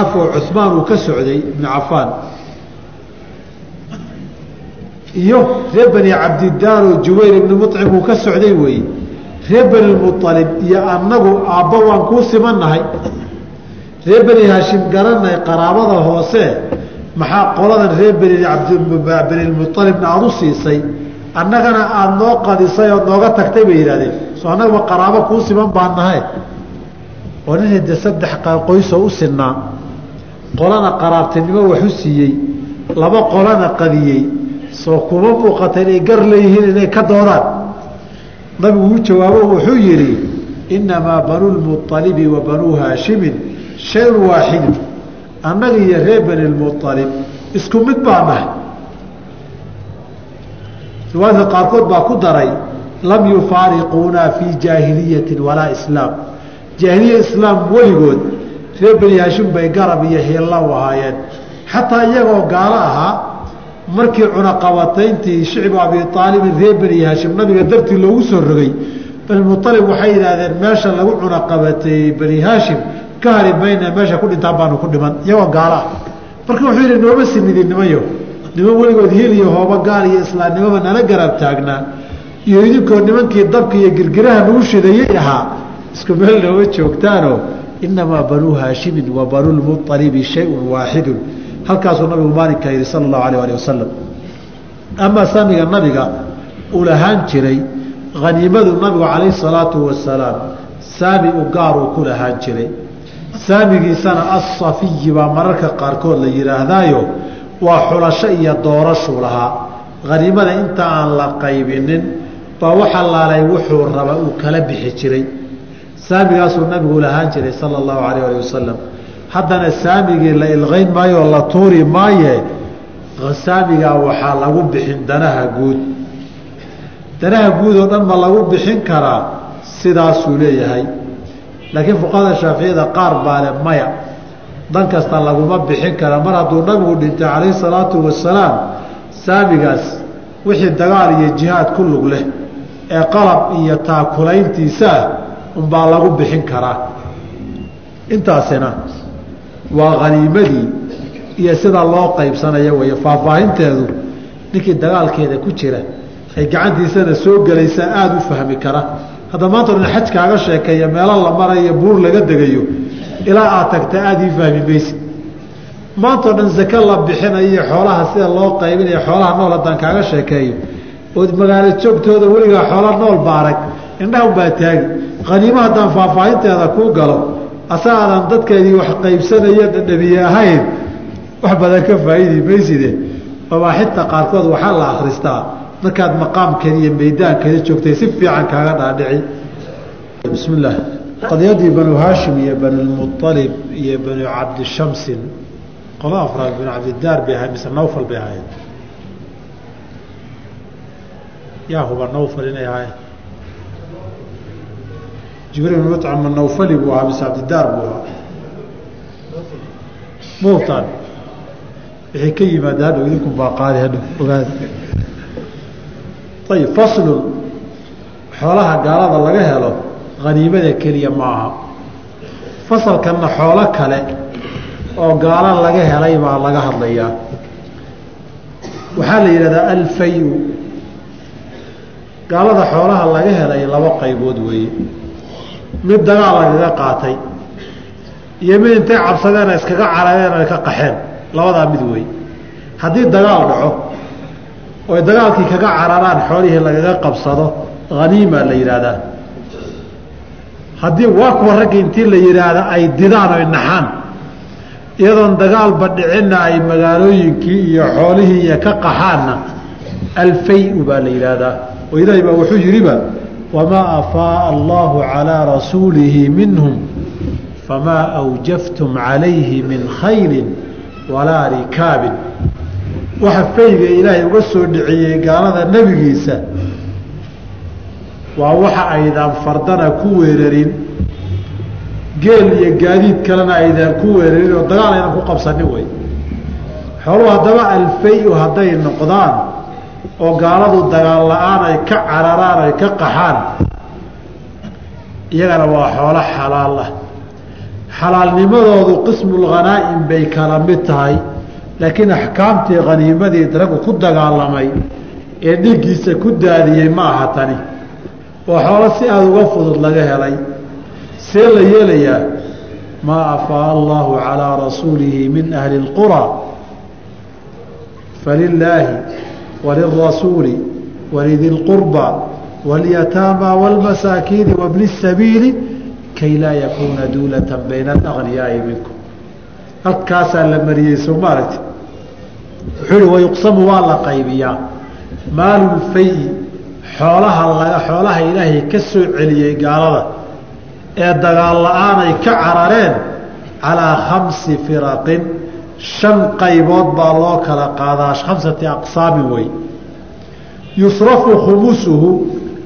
oo cusmaan uu ka socday ibnu cafaan. Iyo reer bani cabdidaar oo jubayr ibni mucim uu ka socday weeye reer bani mualib iyo annagu aabba waan kuu simannahay reer beni haashim garanay qaraabada hoose maxaa qoladan reer benilmualibna aada u siisay? Annagana aada noo qadisay oo nooga tagtay bay yidhahdeen soo annagaba qaraabo kuu siman baan nahay. Oo nin hade saddex qoysoo u sinaa qolana qaraabtinimo wax u siiyey laba qolana qadiyey soo kuma muuqata inay gar leeyihiin inay ka doodaan. Nabigu u jawaabo wuxuu yidhi innamaa banuu lmualibi wa banuu haashimin shayun waaxidu annaga iyo reer beni lmualib isku mid baa nahay riwaayadka qaarkood baa ku daray lam yufaariquunaa fii jaahiliyatin walaa islaam. Jaahiliya islaam weligood reer beni haashim bay garab iyo hiilla u ahaayeen. Xataa iyagoo gaalo ahaa markii cunaqabatayntii shicbu abi aalibin reer beni haashim nabiga dartii loogu soo rogay benimualib waxay yidhaahdeen meesha lagu cunaqabateeyey beni haashim ka hari mayna meesha ku dhintaan baanu ku dhiman. Iyagoo gaalo ah. Marka wuxuu yidhi nooma sinidin nimayo niman weligood hil iyo hooba gaal iyo islaamnimoba nala garab taagnaa iyo idinkoo nimankii dabka iyo girgiraha nagu shidayey ahaa isku meel nooma joogtaano inamaa banuu haashimin wa banuu lmualibi shayun waaxidun halkaasuu nabigu maalinka yihi sala allahu alayh ali wasalam amaa saamiga nabiga uu lahaan jiray haniimadu nabigu calayhi salaatu wasalaam saami u gaaruu ku lahaan jiray saamigiisana asafiyi baa mararka qaarkood la yidhaahdaayo waa xulasho iyo doorashuu lahaa haniimada inta aan la qaybinin baa waxa laalay wuxuu raba uu kala bixi jiray saamigaasuu nabigu lahaan jiray sala allahu alayh ali wasalam haddana saamigii la ilqayn maayo la tuuri maaye saamigaa waxaa lagu bixin danaha guud. Danaha guud oo dhan ma lagu bixin karaa sidaasuu leeyahay. Laakiin fuqahada shaaficiyada qaar baa le maya. Dan kasta laguma bixin kara mar hadduu nabigu dhintay calayhi salaatu wasalaam saamigaas wixii dagaal iyo jihaad ku lug leh ee qalab iyo taakulayntiisaa unbaa lagu bixin karaa. Intaasina waa haniimadii iyo sida loo qaybsanayo wey faahfaahinteedu ninkii dagaalkeeda ku jira ay gacantiisana soo gelaysaa aada u fahmi kara. Hadda maanta o dhan xaj kaaga sheekeeya meelo la marayo buur laga degayo ilaa aad tagta aada ii fahmi maysid. Maanta o dhan zake la bixinayo xoolaha sida loo qaybinayo xoolaha nool haddaan kaaga sheekeeyo ood magaalo joogtooda weligaa xoola nool baarag indhaha unbaa taagi haniimo haddaan faahfaahinteeda kuu galo asagaadan dadkeedii wax qaybsanayo dhadhabiye ahayn wax badan ka faa'iidi mayside. Mabaaxidta qaarkood waxaa la akhristaa. Markaad maqaamkeeda iyo meydaankeeda joogtay si fiican kaaga dhaadhici. Bismi illaah qadiyadii banu haashim iyo banulmualib iyo banu cabdishamsin qola afraad banu cabdidaar bay ahayd mise nawfal bay ahayd. Yaa huba nawfal inay ahaayeen jibriil bn mucama nawfali buu ahaa mise cabdidaar buu ahaa. Mutan wixii ka yimaada hadhow idinkun baa qaadi hadhow ogaada ayib faslun. Xoolaha gaalada laga helo haniimada keliya ma aha. Fasalkanna xoolo oo gaala laga helay baa laga hadlayaa. Waxaa la yidhahdaa alfayu gaalada xoolaha laga helay laba qaybood weeye mid dagaal lagaga qaatay iyo mid intay cabsadeena iskaga carareen ay ka qaxeen. Labadaa mid wey haddii dagaal dhaco oy dagaalkii kaga cararaan xoolihii lagaga qabsado haniima la yidhaahdaa haddii waa kuwa ragga intii la yidhaahda ay didaan oy naxaan iyadoon dagaalba dhicinna ay magaalooyinkii iyo xoolihii iyo ka qaxaanna alfay-u baa la yidhaahdaa. Oo ilaahay baa wuxuu yidhiba wamaa afaaa allahu calaa rasuulihi minhum famaa awjaftum calayhi min khayrin walaa rikaabin waxa fayga ilaahay uga soo dhiciyey gaalada nebigiisa waa waxa aydaan fardana ku weerarin. Geel iyo gaadiid kalena aydaan ku weerarin oo dagaal aydan ku qabsanin wey. Xooluhu haddaba alfay-u hadday noqdaan oo gaaladu dagaal la'aan ay ka cararaan ay ka qaxaan iyagana waa xoolo xalaal ah. Xalaalnimadoodu qismulghanaa'im bay kala mid tahay laakiin axkaamtii khaniimadii raggu ku dagaalamay ee dhiiggiisa ku daadiyey ma aha tani. Oo xoolo si aada uga fudud laga helay see la yeelayaa maa afaa allahu calaa rasuulihi min ahli اlqura falilaahi walilrasuuli walidi lqurbaa walyataamaa waalmasaakiini wabni sabiili kay laa yakuuna duulatan bayna alaqniyaai minkum halkaasaa la mariyey soo ma aragti wuxuu ihi wayuqsamu waa la qaybiyaa maalulfayi xoolaha laga xoolaha ilaahay ka soo celiyey gaalada ee dagaal la'aan ay ka carareen calaa khamsi firaqin shan qaybood baa loo kala qaadaa khamsati aqsaamin wey. Yusrafu khumusuhu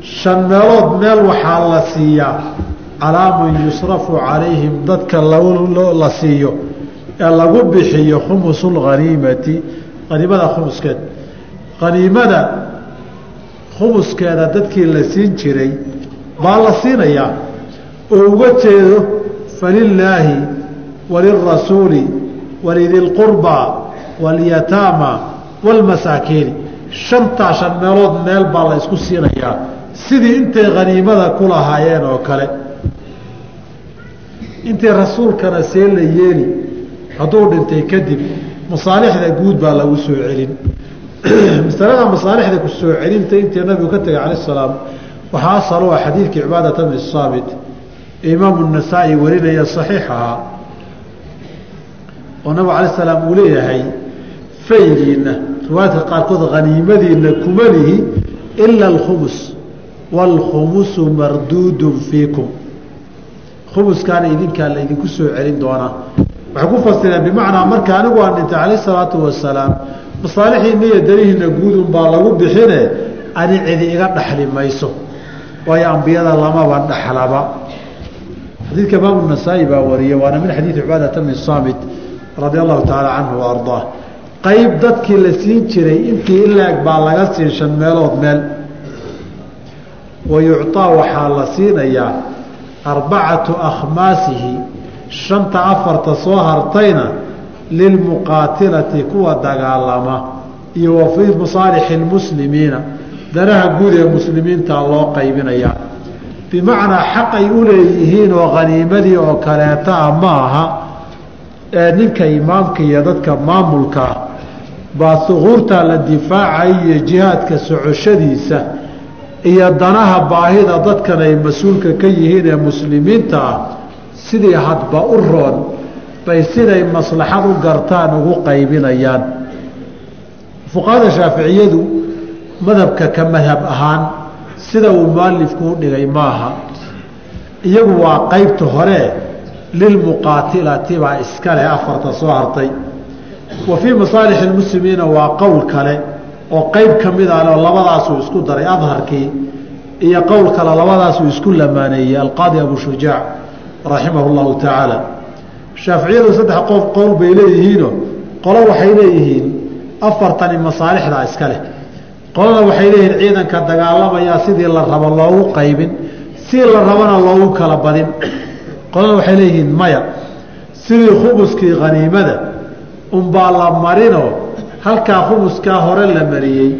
shan meelood meel waxaa la siiyaa. Calaa man yusrafu calayhim dadka la siiyo ee lagu bixiyo khumusu lghaniimati haniimada khumuskeed. Haniimada khumuskeeda dadkii la siin jiray baa la siinayaa. Oo uga jeedo falilaahi walirasuuli walidilqurbaa walyataama waalmasaakiini shantaa shan meelood meel baa la isku siinayaa. Sidii intay khaniimada ku lahaayeen oo kale. Intii rasuulkana see la yeeli hadduu dhintay kadib masaalixda guud baa lagu soo celin. Masalada masaalixda ku soo celinta intii nabigu ka tegay cala salaam waxaa asalo ah xadiidkii cibaadata bni imaamu nasaa-i warinaya saxiix ahaa oo nabigu cala salaam uu leeyahay faygiina riwaayadka qaarkood haniimadiina kuma lihi ila alkhumus waalkhumusu marduudun fiikum. Khumuskaana idinkaa la idinku soo celin doonaa. Waxay ku fasireen bimacnaa marka anigu aan dhintay calayh salaatu wasalaam masaalixiina iyo danihiina guudun baa lagu bixine ani cidi iga dhaxli mayso waayo ambiyada lamaba dhaxlaba. Xadiidka imaamu nasaa-i baa wariyey waana min xadiidi cibaadata bni saamit radia allahu tacaala canhu wa ardaah. Qayb dadkii la siin jiray intii ilaeg baa laga siin shan meelood meel. Wa yucطaa waxaa la siinayaa arbacatu akhmaasihi shanta afarta soo hartayna lilmuqaatilati kuwa dagaalama iyo wa fii masaalixi اlmuslimiina danaha guud ee muslimiinta loo qaybinayaa bimacnaa xaq ay u leeyihiin oo khaniimadii oo kaleetaa ma aha ee ninka imaamka iyo dadka maamulkaa baa suquurtaa la difaacay iyo jihaadka socoshadiisa iyo danaha baahida dadkan ay mas'uulka ka yihiin ee muslimiinta ah sidii hadba u roon bay siday maslaxad u gartaan ugu qaybinayaan. Fuqahada shaaficiyadu madhabka ka madhab ahaan sida uu mualifku u dhigay maaha iyagu waa qaybta hore lilmuqaatilati baa iskale afarta soo hartay wa fii masaalixi lmuslimiina waa qowl kale oo qeyb ka mid ah oo labadaasuu isku daray adharkii iyo qowl kale labadaasuu isku lamaaneeyey alqaadi abu shujaac raximahu llahu tacaala shaaficiyadu saddex qof qowl bay leeyihiino qolo waxay leeyihiin afartani masaalixdaa iska leh qolana waxay leeyihiin ciidanka dagaalamayaa sidii la rabo loogu qaybin si la rabana loogu kala badin qolana waxay leeyihiin maya. Sidii khumuskii khaniimada unbaa la marinoo halkaa khumuskaa hore la mariyey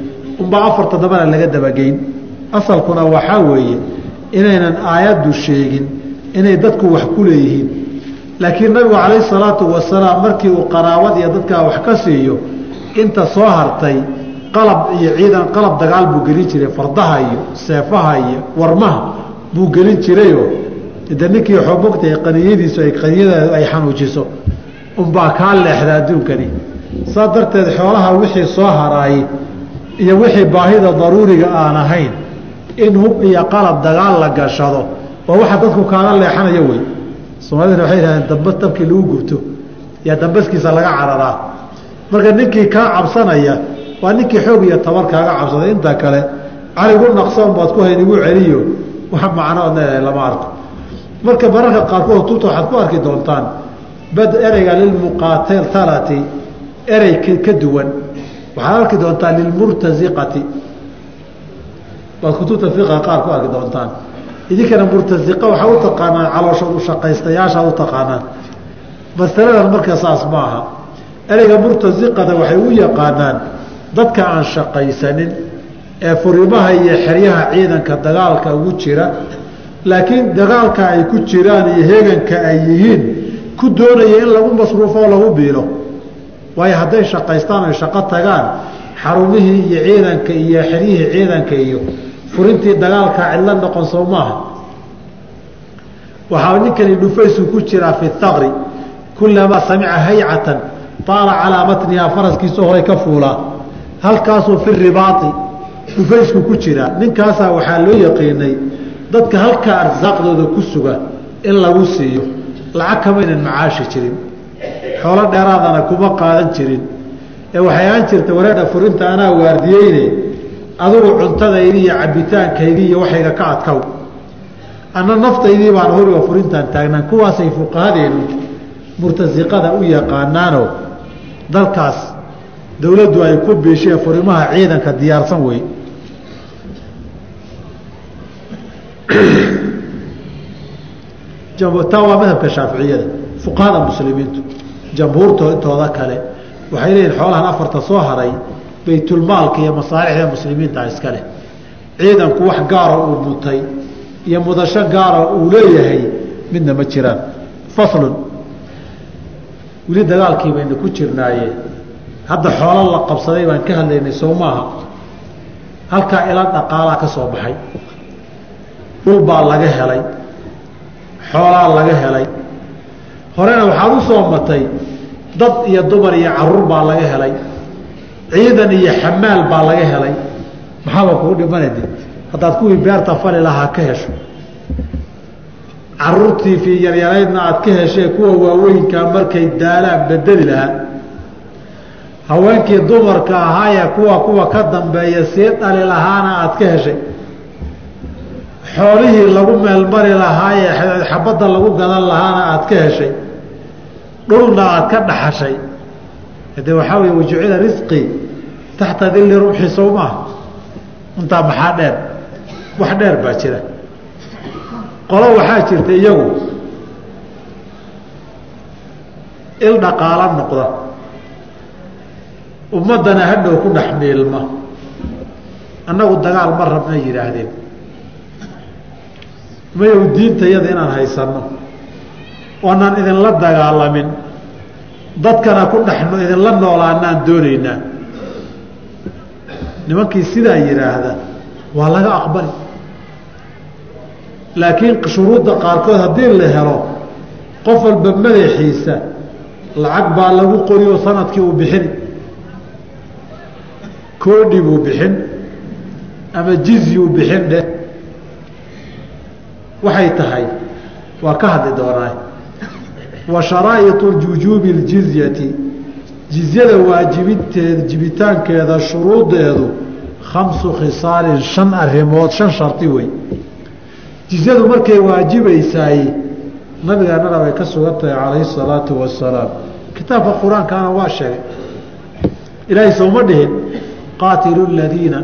unbaa afarta dambana laga dabageyn asalkuna waxaa weeye inaynan aayaddu sheegin inay dadku wax ku leeyihiin. Laakiin nabigu calayhi salaatu wasalaam markii uu qaraabad iyo dadkaa wax ka siiyo inta soo hartay qalab iyo ciidan qalab dagaal buu gelin jiray fardaha iyo seefaha iyo warmaha buu gelin jirayoo de ninkii xobogta qaniyadiisu ay qaniyadeedu ay xanuujiso unbaa kaa leexda adduunkani. Saa darteed xoolaha wixii soo haraayey iyo wixii baahida daruuriga aan ahayn in hub iyo qalab dagaal la gashado waa waxa dadku kaaga leexanayo wey. Soomaalidana waxay yidhahdeen dambas dabkii lagu gubto yaa dambaskiisa laga cararaa. Marka ninkii kaa cabsanaya waa ninkii xoog iyo tabar kaaga cabsaday. Inta kale caligu naqsoon baad ku hayn igu celiyo. Wax macnood leedahay lama arko marka mararka qaarkood tuta waxaad ku arki doontaan bad ereyga lilmuqaatalati erey ka duwan. Waxaad arki doontaa lilmurtaziqati baad kutubta fiqa qaar ku arki doontaan. Idinkana murtasiqa waxaa u taqaanaan calooshood u shaqaystayaashaad u taqaanaan masaladan marka saas ma aha. Ereyga murtasiqada waxay u yaqaanaan dadka aan shaqaysanin ee furimaha iyo xeryaha ciidanka dagaalka ugu jira laakiin dagaalka ay ku jiraan iyo heeganka ay yihiin ku doonaya in lagu masruufo oo lagu biilo. Waayo hadday shaqaystaan oy shaqo tagaan xarumihii iyo ciidanka iyo xeryihii ciidanka iyo furintii dagaalka cidlo noqon soo maaha. Waxaa ninkani dhufaysu ku jiraa fi thaqri kulamaa samica haycatan taala calaa matnihaa faraskiisa horay ka fuulaa halkaasuu fi ribaai dhufaysku ku jiraa ninkaasaa waxaa loo yaqiinay dadka halkaa arsaaqdooda ku suga in lagu siiyo lacag kamaynan macaashi jirin xoolo dheeraadana kuma qaadan jirin. Ee waxay ahaan jirta wareedha furinta anaa waardiyeyne adugu cuntadaydii iyo cabitaankaydii iyo waxayga ka adkow anna naftaydii baan horiga furintaan taagnaan. Kuwaasay fuqahadeenu murtasiqada u yaqaanaanoo dalkaas dowladdu ay ku biisheen furimaha ciidanka diyaarsan wey taa waa madhabka shaaficiyada fuqahada muslimiintu jamhuurto intooda kale waxay leeyihiin xoolahan afarta soo haray baytulmaalka iyo masaalixda muslimiinta iska leh. Ciidanku wax gaaro uu mutay iyo mudasho gaaro uu leeyahay midna ma jiraan. Faslun weli dagaalkii baynu ku jirnaaye hadda xoolo la qabsaday baan ka hadlaynay soo maaha. Halkaa ila dhaqaalaa ka soo baxay dhul baa laga helay xoolaa laga helay. Horena waxaad u soo matay dad iyo dumar iyo carruur baa laga helay ciidan iyo xamaal baa laga helay. Maxaaba kugu dhimanayde haddaad kuwii beerta fali lahaa ka hesho. Caruurtii fii yaryaraydna aad ka heshee kuwa waaweynkaa markay daalaan bedeli lahaa. Haweenkii dumarka ahaayee kuwa kuwa ka dambeeya sii dhali lahaana aad ka heshay xoolihii lagu meelmari lahaayee xabadda lagu gadan lahaana aad ka heshay dhulna aad ka dhaxashay. Hade waxaa wey wajucila risqii taxta dilli rumxi sow maaha intaa maxaa dheer wax dheer baa jira. Qolo waxaa jirta iyagu il dhaqaalo noqda. Ummaddana hadhow ku dhex miilma. Annagu dagaal ma rabna yidhaahdeen mayow diintayada inaan haysanno oonaan idinla dagaalamin dadkana ku dhexno idinla noolaanaan doonaynaa. Nimankii sidaa yidhaahda waa laga aqbali. Laakiin shuruudda qaarkood haddii la helo qof walba madaxiisa lacag baa lagu qori oo sannadkii uu bixini koodhi buu bixin ama jizyuu bixin dheh waxay tahay waa ka hadli doonaa. Wa sharaa'iu jujuubi اljizyati jizyada waajibinteed jibitaankeeda shuruudeedu khamsu khisaalin shan arimood shan shardi wey jizyadu markay waajibaysaay nabigeennana bay ka sugan tahay calayhi salaatu wasalaam kitaabka qur'aankaana waa sheegay ilaahay sooma dhihin qaatilu ladiina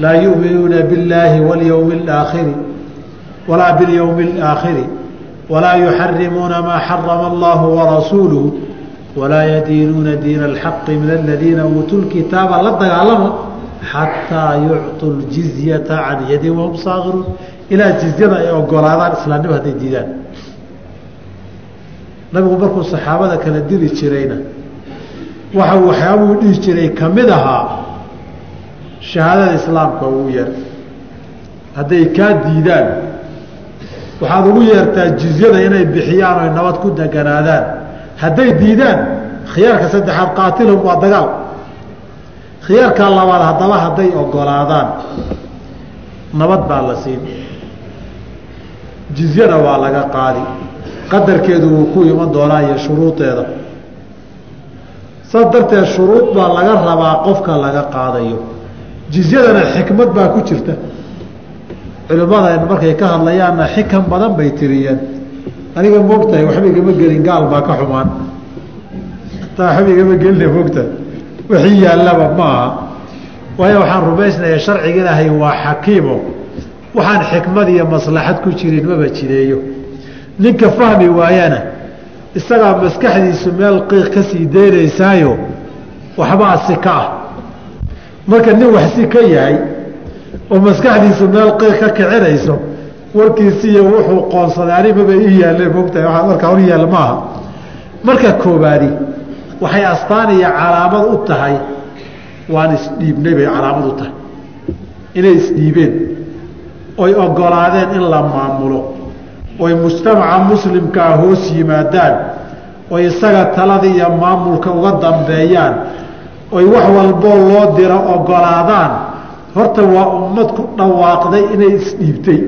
laa yuminuuna billaahi walyowmi اlaakhiri walaa biاlyowmi اlaakhiri walaa yuxarimuuna maa xarama allahu warasuuluhu walaa yadiinuuna diina alxaqi min aladiina uutuu lkitaaba la dagaalamo xataa yucطuu ljizyata can yadin wahum saakiruun ilaa jizyada ay ogolaadaan islaamnimo hadday diidaan nabigu markuu saxaabada kala dili jirayna waxa waxyaabuu dhihi jiray ka mid ahaa shahaadada islaamka ugu yeer hadday kaa diidaan waxaad ugu yeertaa jizyada inay bixiyaan oy nabad ku deganaadaan. Hadday diidaan khiyaarka saddexaad qaatilhum waa dagaal. Khiyaarka labaad haddaba hadday ogolaadaan nabad baa la siin. Jizyana waa laga qaadi. Qadarkeedu wuu ku iman doonaa iyo shuruudeeda. Saas darteed shuruud baa laga rabaa qofka laga qaadayo. Jizyadana xikmad baa ku jirta culimmada markay ka hadlayaanna xikan badan bay tiriyeen. Aniga moogtahay waxba igama gelin gaal baa ka xumaan. Taa waxba igama gelina moogtahay. Wixii yaallaba ma aha. Waayo waxaan rumaysnaya sharciga ilaahay waa xakiimo. Waxaan xikmad iyo maslaxad ku jirin maba jireeyo. Ninka fahmi waayana isagaa maskaxdiisu meel qiiq ka sii deynaysaayo waxbaa si ka ah. Marka nin wax si ka yahay oo maskaxdiisu meel qiiq ka kicinayso warkiisiiyo wuxuu qoonsaday animaba ii yaalle mogtahay waa markaa hor yaalla maaha marka koobaadi waxay astaan iyo calaamad u tahay waan isdhiibnay bay calaamad u tahay. Inay isdhiibeen oy ogolaadeen in la maamulo oy mujtamaca muslimkaa hoos yimaadaan oy isaga talada iyo maamulka uga dambeeyaan oy wax walboo loo diro ogolaadaan horta waa ummad ku dhawaaqday inay isdhiibtay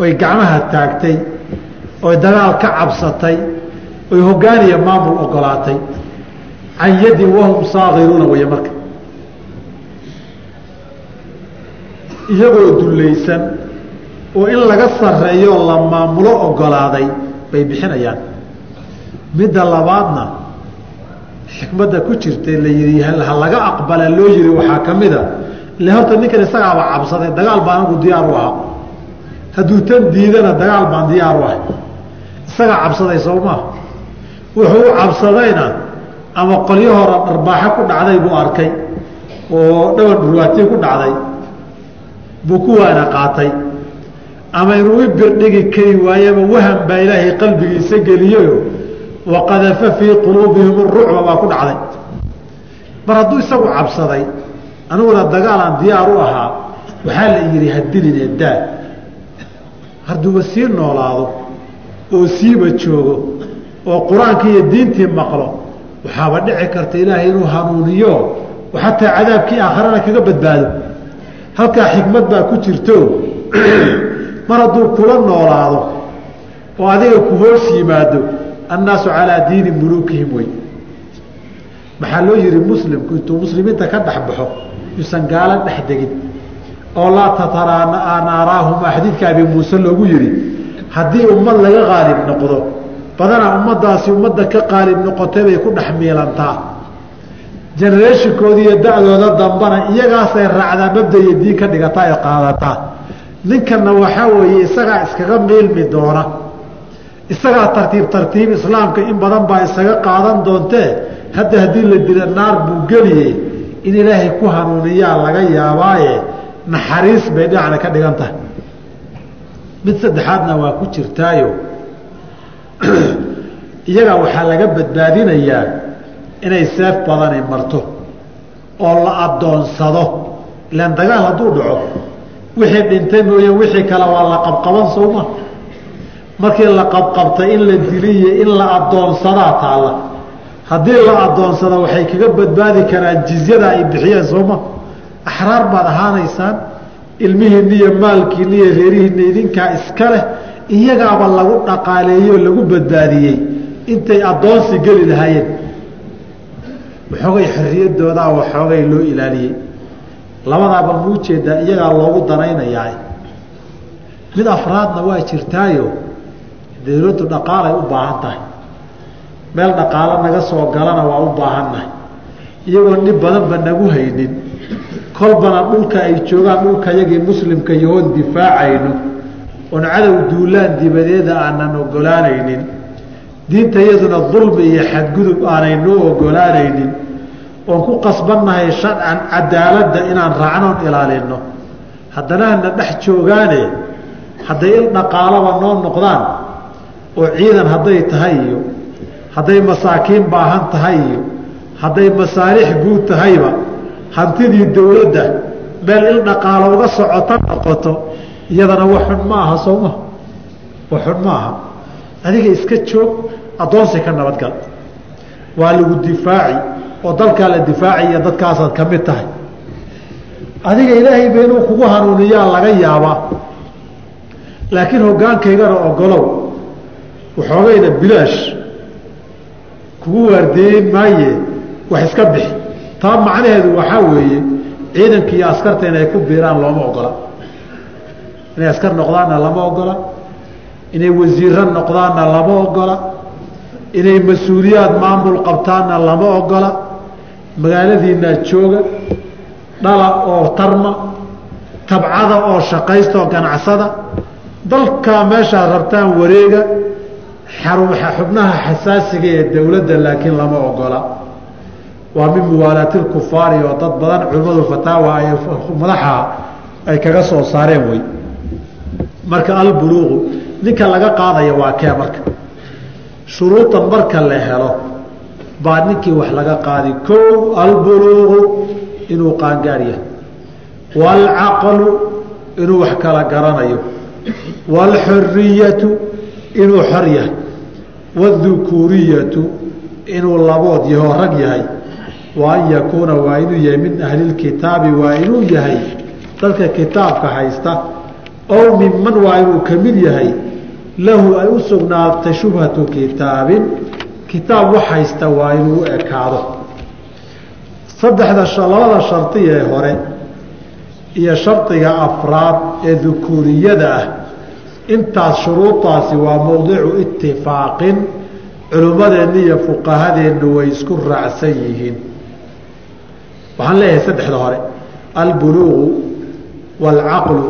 oy gacmaha taagtay oy dagaal ka cabsatay oy hoggaan iyo maamul ogolaatay. Can yadin wahum saakiruuna weeye marka. Iyagoo dullaysan oo in laga sarreeyo la maamulo ogolaaday bay bixinayaan. Midda labaadna xikmadda ku jirtay la yidhi ha laga aqbala loo yiri waxaa ka mida ile horta ninkan isagaaba cabsaday dagaal baan anigu diyaar u ahaa. Hadduu tan diidana dagaal baan diyaar u ahay. Isagaa cabsaday soo maa wuxuu u cabsadayna ama qolyo hore dharbaaxo ku dhacday buu arkay oo dhaban dhurwaatii ku dhacday. Buu ku waana qaatay. Ama inuu i birdhigi kari waayaba wahan baa ilaahay qalbigiisa geliyeyo waqadafa fii quluubihim rucba baa ku dhacday. Mar hadduu isagu cabsaday aniguna dagaalaan diyaar u ahaa waxaa la yidhi hadilinee daa hadduuba sii noolaado oo siiba joogo oo qur'aankii iyo diintii maqlo waxaaba dhici karta ilaahay inuu hanuuniyo xataa cadaabkii aakharana kaga badbaado. Halkaa xikmad baa ku jirto. Mar hadduu kula noolaado oo adiga ku hoos yimaado annaasu calaa diini muluukihim wey maxaa loo yihi muslimku intuu muslimiinta ka dhex baxo yuusan gaalo dhex degin oo laa tataraanaaraahuma xadiidka abi muuse loogu yihi haddii ummad laga qaalib noqdo badanaa ummadaasi ummadda ka qaalib noqotay bay ku dhex miilantaa. Genereeshinkooda iyo da-dooda dambana iyagaasay raacdaa mabda iyo diin ka dhigataa ee qaadataa. Ninkanna waxaa weeye isagaa iskaga miilmi doona. Isagaa tartiib tartiib islaamka in badan baa isaga qaadan doontee hadda haddii la dila naar buu geliye in ilaahay ku hanuuniyaa laga yaabaaye naxariis bay dhinacna ka dhigan tahay mid saddexaadna waa ku jirtaayo. Iyagaa waxaa laga badbaadinayaa inay seef badani marto oo la addoonsado ilaan dagaal hadduu dhaco wixii dhintay mooye wixii kale waa la qabqaban sowma markii la qabqabtay in la diliyo in la addoonsadaa taalla haddii la addoonsado waxay kaga badbaadi karaan jizyada ay bixiyeen sooma axraar baad ahaanaysaan ilmihiinna iyo maalkiinna iyo reerihiinna idinkaa iska leh iyagaaba lagu dhaqaaleeyo lagu badbaadiyey. Intay addoonsi geli lahaayeen. Waxoogay xorriyadoodaa waxoogay loo ilaaliyey. Labadaaba muu jeedaa iyagaa loogu danaynayaa. Mid afraadna waa jirtaayo. Dawladdu dhaqaalay u baahan tahay meel dhaqaalo naga soo galana waa u baahannahay iyagoon dhib badanba nagu haynin. Kolbana dhulka ay joogaan dhulkayagii muslimka yahoon difaacayno. Oon cadow duulaan dibadeeda aanan ogolaanaynin. Diinta iyaduna dulmi iyo xadgudub aanay noo ogolaanaynin. Oon ku qasbannahay sharcan cadaaladda inaan raacnoon ilaalinno. Haddana hana dhex joogaane hadday il dhaqaalaba noo noqdaan oo ciidan hadday tahay iyo hadday masaakiin baahan tahay iyo hadday masaalix guud tahayba hantidii dawladda meel il dhaqaalo uga socota noqoto iyadana waxxun ma aha sooma waxxun ma aha adiga iska joog addoonsi ka nabadgal waa lagu difaaci oo dalkaa la difaaciya dadkaasaad ka mid tahay. Adiga ilaahay ba inuu kugu hanuuniyaa laga yaabaa laakiin hoggaankaygana ogolow waxoogayna bilaash kugu waardeeyen maaye wax iska bixi. Taa macnaheedu waxaa weeye ciidanka iyo askarta inay ku biiraan looma ogola. Inay askar noqdaanna lama ogola. Inay wasiiro noqdaanna lama ogola. Inay mas'uuliyaad maamul qabtaanna lama ogola. Magaaladiinaa jooga dhala oo tarma tabcada oo shaqaystaoo ganacsada dalkaa meeshaad rabtaan wareega xubnaha xasaasiga ee dowladda laakiin lama ogola. Waa min muwaalaati lkufaari oo dad badan culimmadu fataawa ay madaxa ay kaga soo saareen wey. Marka albuluuqu ninka laga qaadaya waa kee marka? Shuruudan marka la helo baa ninkii wax laga qaadi. Kow albuluuqu inuu qaangaar yahay. Waalcaqlu inuu wax kala garanayo. Waalxuriyatu inuu xor yahay waadhukuuriyatu inuu labood yaho rag yahay wa an yakuuna waa inuu yahay min ahlilkitaabi waa inuu yahay dadka kitaabka haysta ow minman waa inuu ka mid yahay lahu ay u sugnaatay shubhatu kitaabin kitaab wax haysta waa inuu u ekaado saddexda labada shardi ee hore iyo shardiga afraad ee dukuuriyada ah intaas shuruudaasi waa mowdicu itifaaqin culimmadeenna iyo fuqahadeennu way isku raacsan yihiin. Waxaan leeyahay saddexda hore albuluuqu waalcaqlu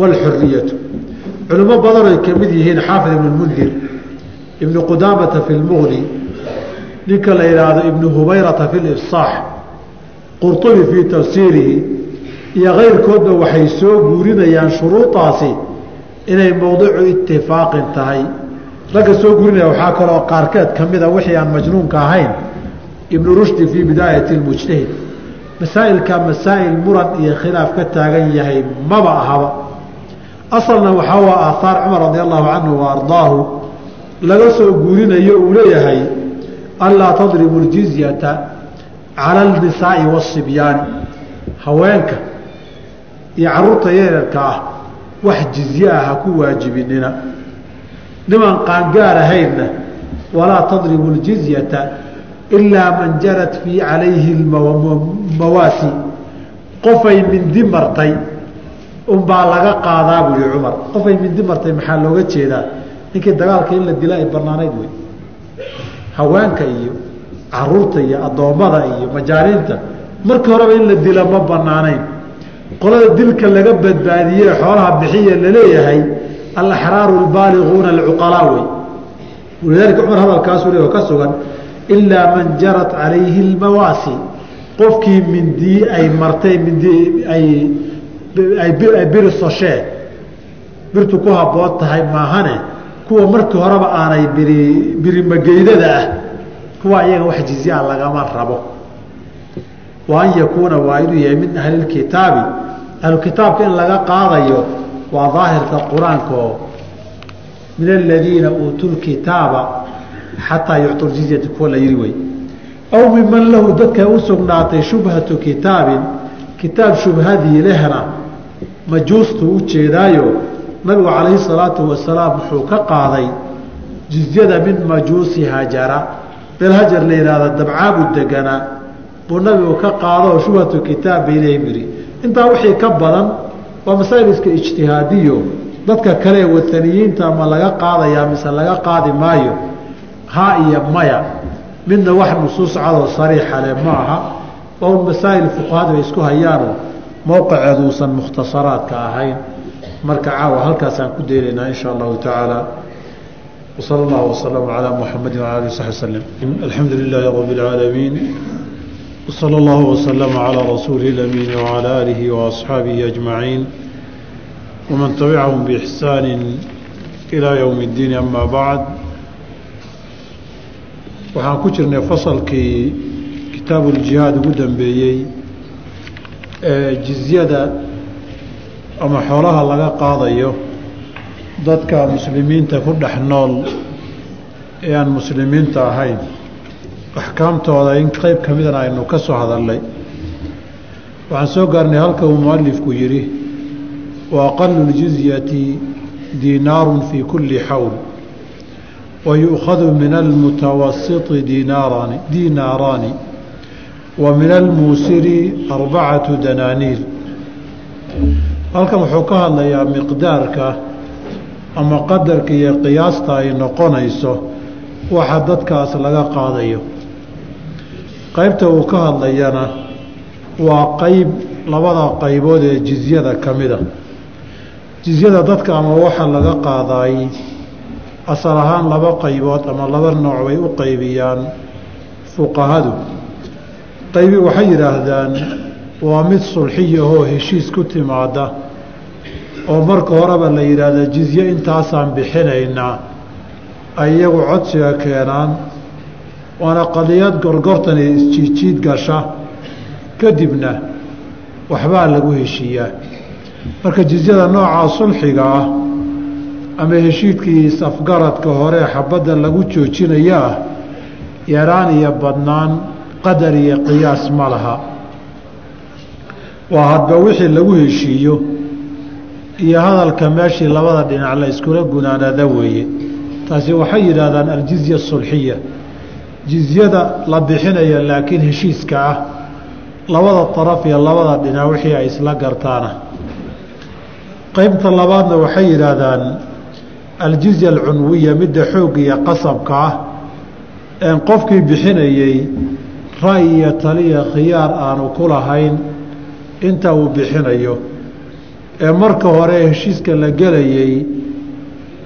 waalxuriyatu culimo badan ay ka mid yihiin xaafid ibnu mundir ibnu qudaamata fi lmuqni ninka la yidhaahdo ibnu hubayrata fi lifsaax qurtubi fii tafsiirihi iyo keyrkoodba waxay soo guurinayaan shuruudaasi inay mowdicu itifaaqin tahay. Ragga soo guurinaya waxaa kaloo qaarkeed ka mida wixii aan majnuunka ahayn ibnu rushdi fii bidaayati lmujtahid masaa'ilka masaa'il muran iyo khilaaf ka taagan yahay maba ahaba. Asalna waxaa waa aahaar cumar radi allahu canhu wa ardaahu laga soo guurinayo uu leeyahay anlaa tadribu ljizyata cala alnisaa'i waasibyaani haweenka iyo carruurta yaryarka ah wax jizye ah ha ku waajibinina. Niman qaangaar ahaynna walaa tadribu ljizyata ilaa man jarat fii calayhi mawaasi qofay mindi martay unbaa laga qaadaa buu yihi cumar. Qofay mindi martay maxaa looga jeedaa? Ninkii dagaalka in la dila ay banaanayd wey. Haweenka iyo carruurta iyo addoommada iyo majaaniinta markii horeba in la dila ma banaanayn qolada dilka laga badbaadiye xoolaha bixiya la leeyahay alaxraaru albaaliquuna alcuqalaa wey. Walidaalika cumar hadalkaasuu le ka sugan ilaa man jarat calayhi lmawaasi qofkii mindii ay martay mindi ay ay birisoshee birtu ku habboon tahay maahane kuwa markii horeba aanay biri birimageydada ah kuwa iyaga wax jizyaa lagama rabo wa an yakuuna waa inuu yahay min ahlilkitaabi ahlukitaabka in laga qaadayo waa daahirka qur'aanka. Min aladiina uutuu lkitaaba xataa yuctu ljizyata kuwa la yiri wey. Aw miman lahu dadka u shubhatu kitaabin kitaab shubhadii lehna majuustu u jeedaayo nabigu calayhi salaatu wasalaam wuxuu ka qaaday jizyada min majuusi hajara beel hajar la yihahda dabcaabu deganaa buu nabigu ka qaado shubhatu kitaab bay leeyihiin yidhi. Intaa wixii ka badan waa masaa'il iska ijtihaadiyo. Dadka kale wataniyiinta ma laga qaadayaa mise laga qaadi maayo. Ha iyo maya. Midna wax nusuus cadoo sariixa leh ma aha. Waa masaa'il fuqahadu ay isku hayaano mowqiceedu uusan mukhtasaraadka ahayn. Marka caawa halkaasaan ku daynaynaa in sha allahu tacaala. Wsala allahu wasalama calaa muxamadi wala ali saxbi slem alxamdu lilaahi rabi اlcaalamiin wsala allahu wasalama calaa rasuulihi lamiin wacalaa aalihi waasxaabihi ajmaciin waman tabicahum biixsaani ilaa yowmi اddiin ama bacd waxaan ku jirnay fasalkii kitaabu ljihaad ugu dambeeyey ee jizyada ama xoolaha laga qaadayo dadka muslimiinta ku dhex nool ee aan ahayn axkaamtooda in qeyb ka midana aynu ka soo hadalnay waxaan soo gaarnay halka uu mualifku yidhi wa aqalu ljizyati diinaarun fii kulli xawl wayu'khadu min almutawasiti diinaarani diinaaraani wa min almuusiri arbacatu danaaniir halkan wuxuu ka hadlayaa miqdaarka ama qadarka iyo qiyaasta ay noqonayso waxa dadkaas laga qaadayo qaybta uu ka hadlayana waa qeyb labada qaybood ee jizyada ka mida jizyada dadka ama waxa laga qaadaay asal ahaan laba qaybood ama laba nooc bay u qaybiyaan fuqahadu. Qaybi waxay yidhaahdaan waa mid sulxiyahoo heshiis ku timaada oo marka horeba la yidhaahda jizye intaasaan bixinaynaa ay iyagu codsiga keenaan waana qadiyad gorgortan iyo isjiidjiid gasha kadibna waxbaa lagu heshiiyaa. Marka jizyada noocaa sulxiga ah ama heshiidkii safgaradka hore xabadda lagu joojinaya ah yaraan iyo badnaan qadar iyo qiyaas ma laha. Waa hadba wixii lagu heshiiyo iyo hadalka meeshii labada dhinac la iskula gunaanada weeye. Taasi waxay yidhaahdaan aljizya sulxiya jizyada la bixinaya laakiin heshiiska ah labada daraf iyo labada dhinac wixii ay isla gartaana. Qeybta labaadna waxay yidhaahdaan aljizya alcunwiya midda xoog iyo qasabka ah een qofkii bixinayey ra'y iyo taliya khiyaar aanu ku lahayn inta uu bixinayo. Ee marka hore heshiiska la gelayey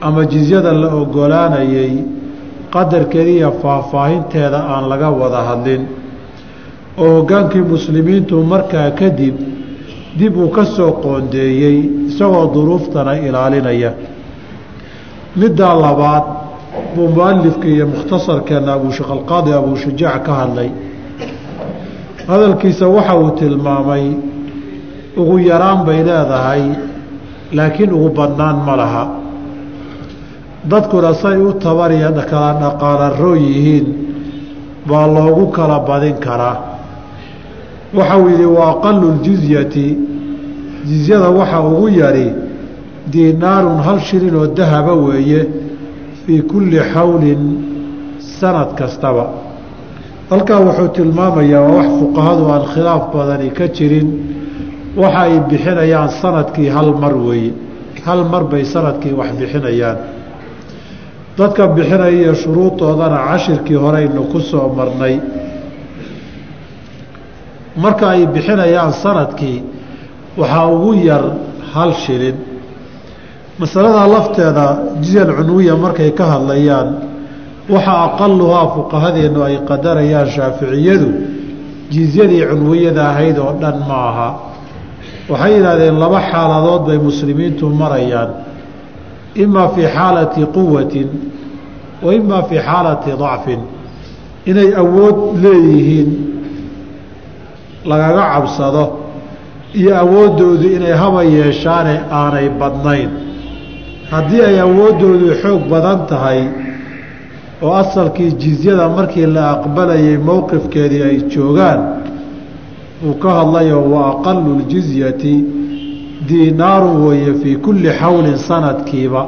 ama jizyada la ogolaanayey qadarkeediiyo faahfaahinteeda aan laga wada hadlin. Oo hoggaankii muslimiintu markaa kadib dib uu ka soo qoondeeyey isagoo duruuftana ilaalinaya. Middaa labaad buu mualifka iyo mukhtasarkeenna abuusheekhalqaadi abuushujaac ka hadlay. Hadalkiisa waxa uu tilmaamay ugu yaraan bay leedahay laakiin ugu badnaan ma laha dadkuna say u tabariya kala dhaqaalaroo yihiin baa loogu kala badin karaa. Waxau yidhi wa aqalu ljizyati jizyada waxa ugu yari diinaarun hal shilin oo dahaba weeye fii kulli xawlin sanad kastaba. Halkaa wuxuu tilmaamayaa waa wax fuqahadu aan khilaaf badani ka jirin waxa ay bixinayaan sannadkii hal mar weeye. Hal mar bay sannadkii wax bixinayaan dadka bixinaya shuruudoodana cashirkii horeynu ku soo marnay. Marka ay bixinayaan sannadkii waxaa ugu yar hal shilin. Masalada lafteeda jizal cunwiya markay ka hadlayaan waxa aqaluhaa fuqahadeennu ay qadarayaan shaaficiyadu jizyadii cunwiyada ahayd oo dhan ma aha waxay yidhahdeen laba xaaladood bay muslimiintu marayaan imaa fii xaalati quwatin wa imaa fii xaalati dacfin inay awood leeyihiin lagaga cabsado iyo awooddoodu inay haba yeeshaane aanay badnayn haddii ay awooddoodu xoog badan tahay oo asalkii jizyada markii la aqbalayay mowqifkeedii ay joogaan uu ka hadlayo wa aqalu ljizyati diinaaru weeye fii kulli xawlin sanadkiiba.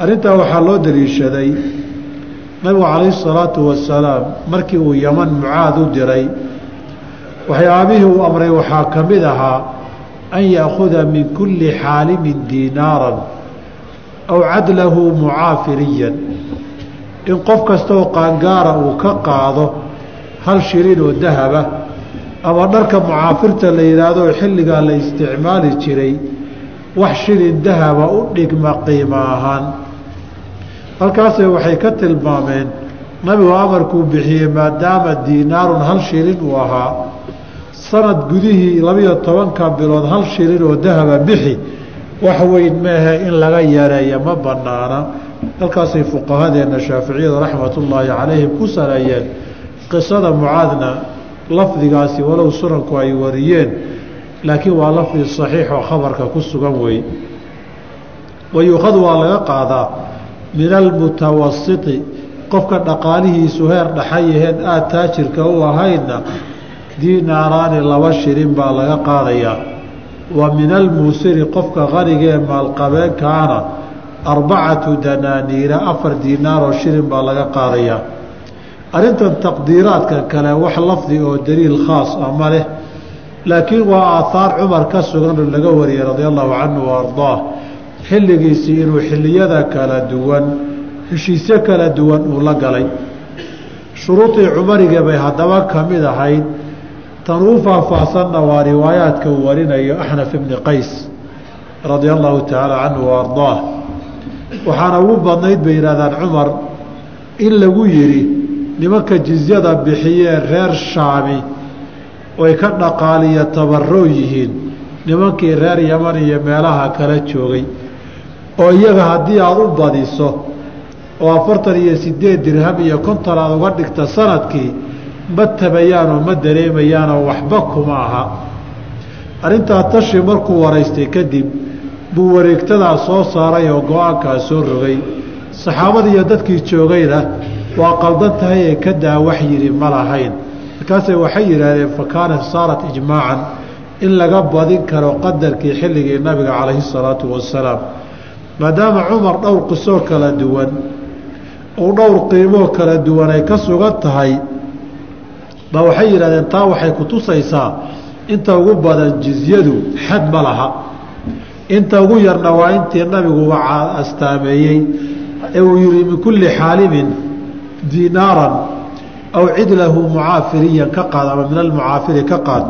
Arrintaa waxaa loo daliishaday nabigu calayhi salaatu wasalaam markii uu yaman mucaad u diray waxyaabihii uu amray waxaa ka mid ahaa an yaakuda min kulli xaalimin diinaaran aw cadlahu mucaafiriyan. In qof kastaoo qaangaara uu ka qaado hal shilin oo dahaba ama dharka mucaafirta la yidhaahdo xilligaa la isticmaali jiray wax shilin dahaba u dhigma qiimo ahaan. Halkaase waxay ka tilmaameen nabigu amarkuu bixiyey maadaama diinaarun hal shilin uu ahaa sanad gudihii labiyo tobanka bilood hal shilin oo dahaba bixi wax weyn meehe in laga yareeya ma banaana halkaasay fuqahadeenna shaaficiyadu raxmatullaahi calayhim ku saleeyeen qisada mucaadna lafdigaasi walow sunanku ay wariyeen laakiin waa lafdi saxiix oo khabarka ku sugan wey wayuukhadu waa laga qaadaa min almutawasiti qofka dhaqaalihiisu heer dhaxayaheen aada taajirka u ahaydna diinaaraani laba shilin baa laga qaadayaa wa min almuusiri qofka qanigee maalqabeenkaana arbacatu danaaniira afar diinaaroo shilin baa laga qaadayaa arrintan taqdiiraadka kale wax lafdi oo daliil khaas ah ma leh laakiin waa aahaar cumar ka sugan oo laga wariyey radia allahu canhu wa ardaah. Xilligiisii inuu xilliyada kala duwan heshiisyo kala duwan uu la galay. Shuruudii cumarige bay haddaba ka mid ahayd. Tan uu faahfaahsanna waa riwaayaadka uu warinayo axnaf ibni qays radia allahu tacaala canhu wa ardaah. Waxaana ugu badnayd bay yidhahdaan cumar in lagu yidhi nimanka jizyada bixiyee reer shaami oy ka dhaqaaliyo tabaroo yihiin nimankii reer yaman iyo meelaha kala joogay oo iyaga haddii aada u badiso oo afartan iyo sideed dirham iyo konton aada uga dhigta sannadkii ma tabayaanoo ma dareemayaanoo waxba kuma aha. Arrintaa tashi markuu waraystay kadib buu wareegtadaa soo saaray oo go'aankaa soo rogay. Saxaabada iyo dadkii joogayna waa qaldan tahay ee ka daa wax yidhi ma lahayn. Markaase waxay yidhaahdeen fa kaanat saarat ijmaacan in laga badin karo qadarkii xilligii nabiga calayhi salaatu wasalaam. Maadaama cumar dhowr qisoo kala duwan oo dhowr qiimoo kala duwan ay ka sugan tahay ba waxay yidhahdeen taa waxay ku tusaysaa inta ugu badan jizyadu xad ma laha. Inta ugu yarna waa intii nabiguba astaameeyey ee uu yihi min kulli xaalimin dinaaran aw cidlahu mucaafiriyan ka qaad ama min almucaafiri ka qaad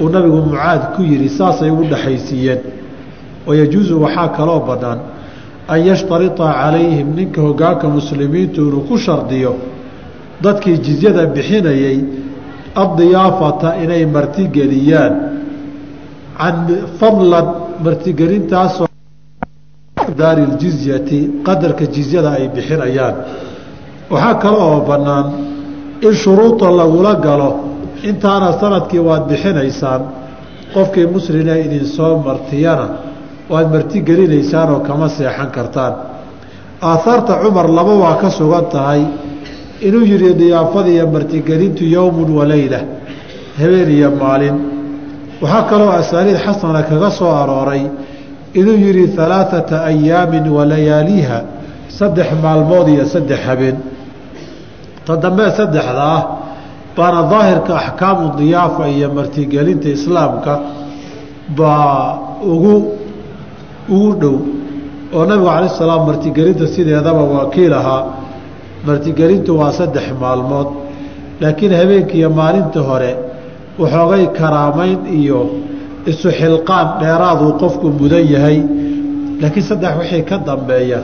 uu nabigu mucaad ku yihi saasay ugu dhexaysiiyeen wayajuusu waxaa kaloo bannaan an yashtarita calayhim ninka hogaanka muslimiintu inuu ku shardiyo dadkii jizyada bixinayey addiyaafata inay martigeliyaan. Can fadlan martigelintaasoo daari ljizyati qadarka jizyada ay bixinayaan waxaa kale oo bannaan in shuruuda lagula galo intaana sannadkii waad bixinaysaan qofkii muslina idin soo martiyana waad martigelinaysaan oo kama seexan kartaan. Aahaarta cumar laba waa ka sugan tahay inuu yidhi diyaafada iyo martigelintu yowmun wa leyla habeen iyo maalin. Waxaa kaloo asaaniid xasana kaga soo arooray inuu yidhi alaaثata ayaamin wa layaaliha saddex maalmood iyo saddex habeen ta saddexda ah baana daahirka axkaamu diyaafa iyo martigelinta islaamka baa ugu ugu dhow. Oo nabigu calaih salaam martigelinta sideedaba wakiil ahaa. Martigelintu waa saddex maalmood. Laakiin habeenkiiyo maalinta hore waxoogay karaamayn iyo isu xilqaan dheeraaduu qofku mudan yahay. Laakiin saddex wixii ka dambeeya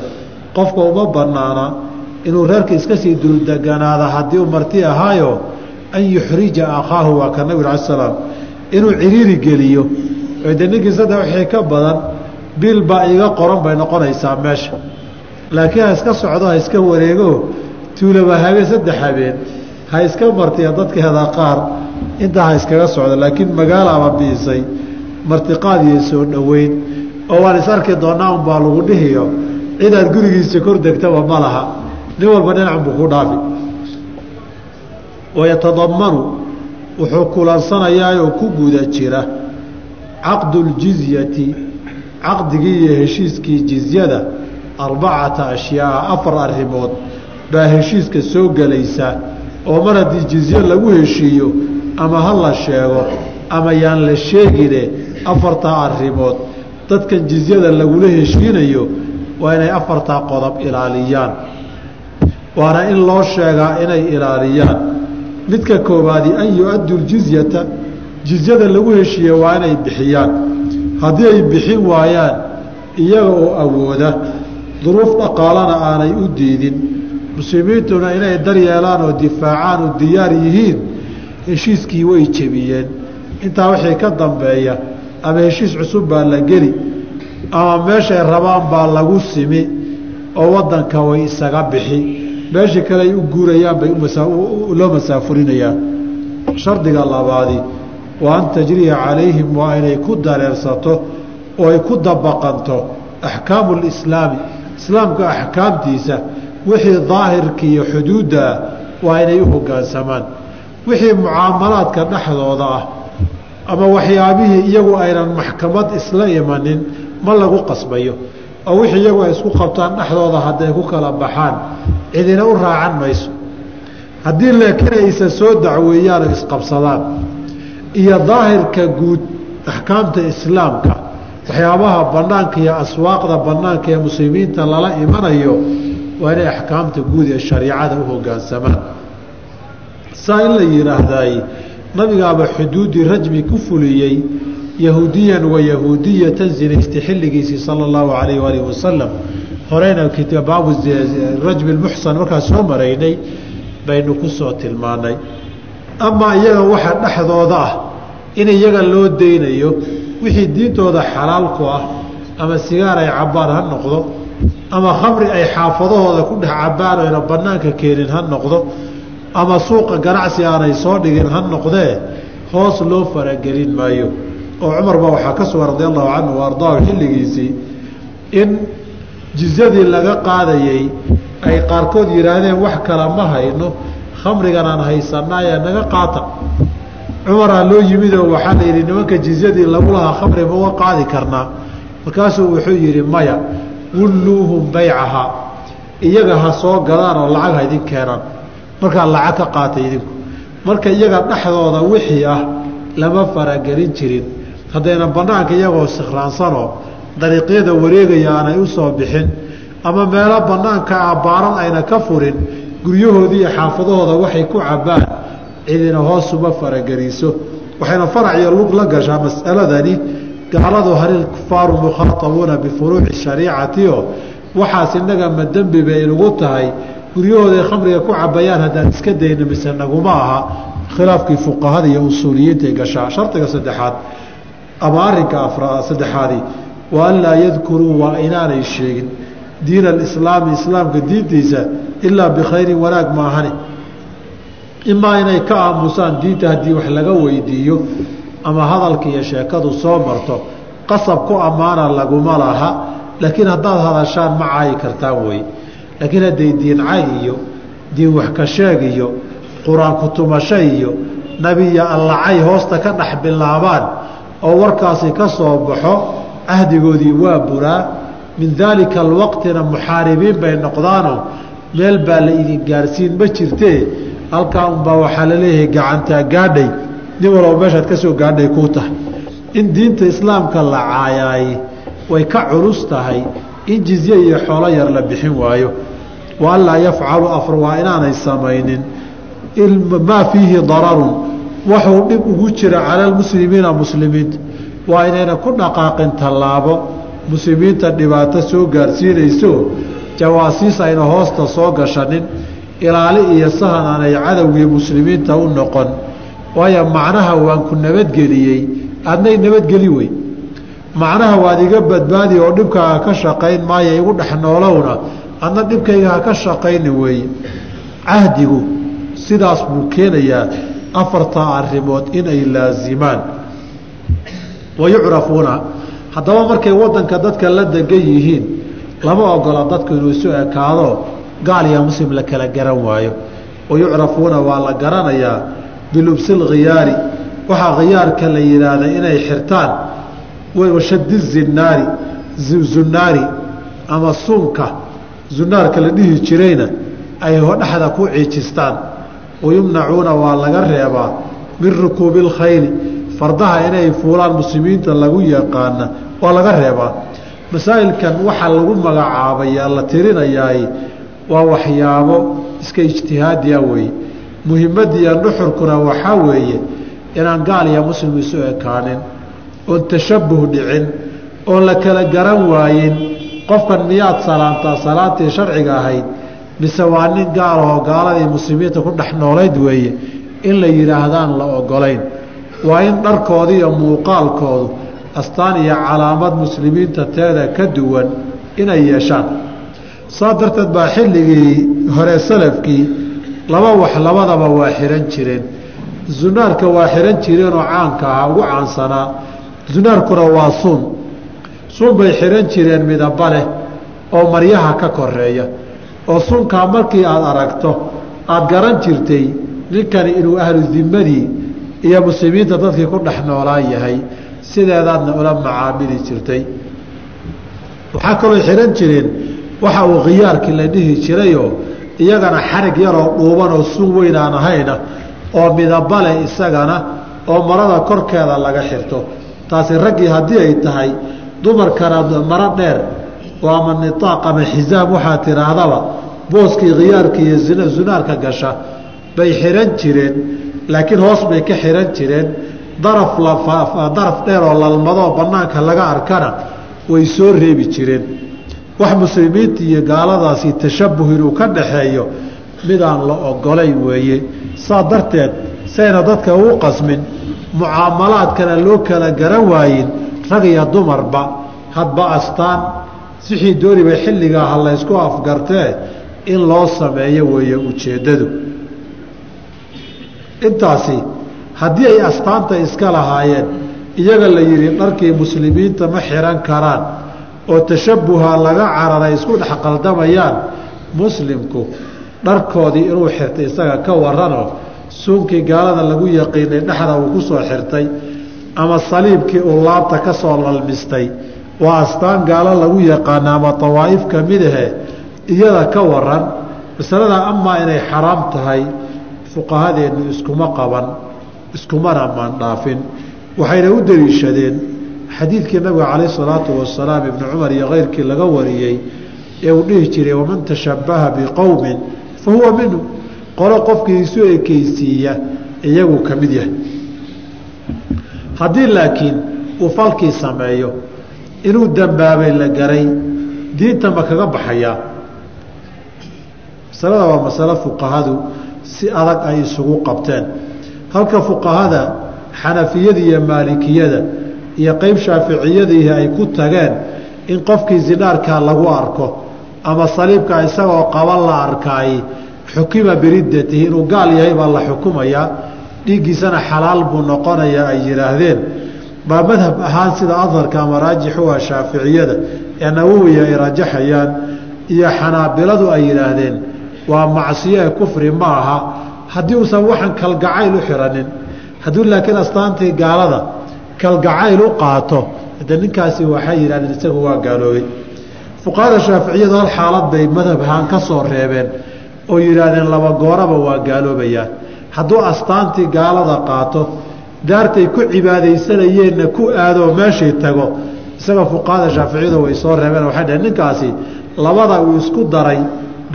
qofka uma bannaana inuu reerka iska sii duldeganaada haddii u marti ahaayo an yuxrija akhaahu waa ka nabig ala salaam inuu ciriiri geliyo. De ninkii saddex wixii ka badan bil baa iga qoran bay noqonaysaa meesha. Laakiin ha iska socdo ha iska wareego tuulaba habeen saddex habeen ha iska martiya dadkeeda qaar intaa ha iskaga socdo. Laakiin magaalaaba biisay martiqaad iyo soo dhoweyn oo waan is arki doonaa unbaa lagu dhihiyo. Cidaad gurigiisa kor degtaba ma laha nin walba dhinacunbuu ku dhaafi. Wayatadamanu wuxuu kulansanayaayoo ku guda jira caqdu ljizyati caqdigii iyo heshiiskii jizyada arbacata ashyaa afar arrimood baa heshiiska soo gelaysa oo mar haddii jizye lagu heshiiyo ama ha la sheego ama yaan la sheegine afartaa arrimood dadkan jizyada lagula heshiinayo waa inay afartaa qodob ilaaliyaan waana in loo sheegaa inay ilaaliyaan. Midka koowaadi an yu-addu ljizyata jizyada lagu heshiiye waa inay bixiyaan. Haddii ay bixin waayaan iyaga oo awooda duruuf dhaqaalana aanay u diidin. Muslimiintuna inay daryeelaan oo difaacaan u diyaar yihiin heshiiskii way jebiyeen. Intaa wixii ka dambeeya ama heshiis cusub baa la geli ama meeshay rabaan baa lagu simi oo wadanka way isaga bixi meeshii kale ay u guurayaan bay loo masaafurinayaan shardiga labaadi waa an tajriya calayhim waa inay ku dareersato oo ay ku dabaqanto axkaamu lislaami islaamka axkaamtiisa wixii daahirka iyo xuduudda ah waa inay u hoggaansamaan wixii mucaamalaadka dhexdooda ah ama waxyaabihii iyagu aynan maxkamad isla imanin ma lagu qasbayo. Oo wixii iyagu ay isku qabtaan dhexdooda hadday ku kala baxaan cidina u raacan mayso. Haddii laakiin aysa soo dacweeyaan oo isqabsadaan iyo daahirka guud axkaamta islaamka waxyaabaha banaanka iyo aswaaqda banaanka ee muslimiinta lala imanayo waa inay axkaamta guud ee shariicada u hoggaansamaan saa in la yidhaahdaay nabigaaba xuduudii rajmi ku fuliyey yahuudiyan wa yahuudiyatan zinaystay xilligiisii sala allahu calayh waalihi wasalam horeyna baabu rajmi lmuxsan markaa soo maraynay baynu ku soo tilmaanay. Amaa iyaga waxa dhexdooda ah in iyaga loo daynayo wixii diintooda xalaalku ah ama sigaar ay cabbaan ha noqdo ama khamri ay xaafadahooda ku dhex cabbaan oyna bannaanka keenin ha noqdo ama suuqa ganacsi aanay soo dhigin ha noqdee hoos loo faragelin maayo. Oo cumar baa waxaa ka sugan radia allahu canhu wa xilligiisii in jizyadii laga qaadayey ay qaarkood yidhaahdeen wax kala ma hayno khamrigan aan haysanaaye naga qaata. Cumaraa loo yimidoo waxaa la yidhi nimanka jizyadii lagu lahaa khamri ma uga qaadi karnaa. Markaasuu wuxuu yidhi maya wulluuhum baycahaa iyaga ha soo gadaan oo lacag ha idin keenaan. Markaa lacag ka qaata idinku. Marka iyaga dhexdooda wixii ah lama faragelin jirin. Haddayna bannaanka iyagoo sikhraansanoo dariiqyada wareegaya aanay u soo bixin ama meelo bannaanka ah baaran ayna ka furin guryahoodii iyo xaafadahooda waxay ku cabbaan cidina hoosuma farageliso waxayna farac iyo lug la gashaa mas'aladani gaaladu halil kufaaru mukhaatabuuna bifuruuci shariicatioo waxaas innaga ma dembi bay nagu tahay guryahooday khamriga ku cabayaan haddaan iska dayno mise naguma aha. Khilaafkii fuqahada iyo usuuliyiintay gashaa shardiga saddexaad ama arinka afra saddexaadi wa an laa yadkuruu waa inaanay sheegin diin alislaami islaamka diintiisa ilaa bikhayrin wanaag maahane imaa inay ka aamusaan diinta haddii wax laga weydiiyo ama hadalka iyo sheekadu soo marto qasab ku ammaana laguma laha. Laakiin haddaad hadashaan ma caayi kartaan wey. Laakiin hadday diin cay iyo diin wax ka sheeg iyo qur'aan kutumasho iyo nebiya allacay hoosta ka dhex bilaabaan oo warkaasi ka soo baxo cahdigoodii waa buraa. Min daalika alwaqtina muxaaribiin bay noqdaanoo meel baa la idin gaarsiin ma jirtee halkaa unbaa waxaa la leeyahay gacantaa gaadhay. Nin walba meeshaad ka soo gaadhay kuu tahay. In diinta islaamka la caayaay way ka culus tahay. In jizye iyo xoolo yar la bixin waayo. Wa an laa yafcalu afr waa inaanay samaynin. Maa fiihi dararun. Waxuu dhib ugu jira cala almuslimiina muslimiinta waa inayna ku dhaqaaqin tallaabo. Muslimiinta dhibaato soo gaarsiinayso jawaasiis ayna hoosta soo gashanin. Ilaali iyo sahan aanay cadowgii muslimiinta u noqon. Waayo macnaha waan ku nabadgeliyey. Adnay nabadgeli wey macnaha waad iga badbaadi oo dhibkaaga ka shaqayn maayo igu dhex noolowna. Adna dhibkayga ha ka shaqayni weeye cahdigu sidaas buu keenayaa afartaa arrimood inay laasimaan wa yucrafuuna haddaba markay wadanka dadka la degan yihiin lama ogola dadku inuu isu ekaado gaal iyo muslim la kala garan waayo wa yucrafuuna waa la garanayaa bilubsil khiyaari waxaa khiyaarka la yidhaahda inay xirtaan washadi zinaari zunaari ama suunka zunaarka la dhihi jirayna ay dhexda ku ciijistaan wayumnacuuna waa laga reebaa min rukuubi اlkhayli fardaha inay fuulaan muslimiinta lagu yaqaana waa laga reebaa. Masaa'ilkan waxaa lagu magacaabaya la tirinayaay waa waxyaabo iska ijtihaadiya weeye muhimmadiiyo nuxurkuna waxaa weeye inaan gaal iyo muslim isu ekaanin oon tashabuh dhicin oon la kala garan waayin qofkan miyaad salaantaa salaantii sharciga ahayd mise waa nin gaal oo gaaladii muslimiinta ku dhex noolayd weeye in la yidhaahdaan la ogolayn waa in dharkooda iyo muuqaalkoodu astaan iyo calaamad muslimiinta teeda ka duwan inay yeeshaan. Saa darteed baa xilligii hore salafkii laba wax labadaba waa xihan jireen. Zunaarka waa xihan jireenoo caanka ahaa ugu caansanaa. Zunaarkuna waa suun. Suun bay xihan jireen midaba leh oo maryaha ka koreeya oo sunkaa markii aada aragto aada garan jirtay ninkani inuu ahlu dimadii iyo muslimiinta dadkii ku dhex noolaan yahay sideedaadna ula macaamili jirtay. Waxaa kaloo xihan jireen waxa uu khiyaarkii la dhihi jirayoo iyagana xarig yaroo dhuuban oo sun weyn aan ahayna oo midabale isagana oo marada korkeeda laga xirto. Taasi raggii haddii ay tahay dumarkana maro dheer oo ama nitaaq ama xisaam waxaa tidhaahdaba booskii khiyaarka iyo zunaarka gasha bay xihan jireen laakiin hoos bay ka xiran jireen. Daraf daraf dheer oo lalmadoo bannaanka laga arkana way soo reebi jireen. Wax muslimiinta iyo gaaladaasi tashabuh inuu ka dhaxeeyo midaan la ogolayn weeye. Saa darteed sayna dadka uu qasmin mucaamalaadkana loo kala garan waayin rag iyo dumarba hadba astaan wixii dooniba xilligaa ha laysku afgartee in loo sameeyo weeye ujeeddadu intaasi haddii ay astaanta iska lahaayeen iyaga la yidhi dharkii muslimiinta ma xihan karaan oo tashabuha laga cararay isku dhex qaldamayaan muslimku dharkoodii inuu xirtay isaga ka waranoo suunkii gaalada lagu yaqiinay dhexda uu ku soo xirtay ama saliibkii uu laabta ka soo lalmistay waa astaan gaalo lagu yaqaana ama tawaa'if ka mid ahe iyada ka waran masalada amaa inay xaraam tahay fuqahadeennu iskuma qaban iskumana maandhaafin waxayna u deliishadeen xadiidkii nabiga calayh salaatu wasalaam ibni cumar iyo keyrkii laga wariyey ee uu dhihi jiray waman tashabbaha biqowmin fa huwa minhu. Qolo qofkii isu ekeysiiya iyaguu ka mid yahay. Haddii laakiin uu falkii sameeyo inuu dambaabay la garay diinta ma kaga baxayaa masalada waa masalo fuqahadu si adag ay isugu qabteen. Halka fuqahada xanafiyada iyo maalikiyada iyo qeyb shaaficiyadiihi ay ku tageen in qofkii zinaarkaa lagu arko ama saliibka isagoo qaban la arkaay xukima biriddatihi inuu gaal yahay baa la xukumayaa dhiiggiisana xalaal buu noqonayaa ay yidhaahdeen baa madhab ahaan sida aharka ama raajixu ah shaaficiyada ee nawowiya ay rajaxayaan iyo xanaabiladu ay yidhaahdeen waa macsiyo ee kufri ma aha haddii uusan waxan kalgacayl u xiranin hadduu laakiin astaantii gaalada kalgacayl u qaato de ninkaasi waxay yidhahdeen isagu waa gaaloobay. Fuqahada shaaficiyadu hal xaalad bay madhab ahaan ka soo reebeen oo yidhaahdeen laba gooraba waa gaaloobayaan. Hadduu astaantii gaalada qaato daartay ku cibaadaysanayeenna ku aadoo meeshay tago isaga fuqahada shaaficiyadu way soo reebeen. Waxay dhaheen ninkaasi labada uu isku daray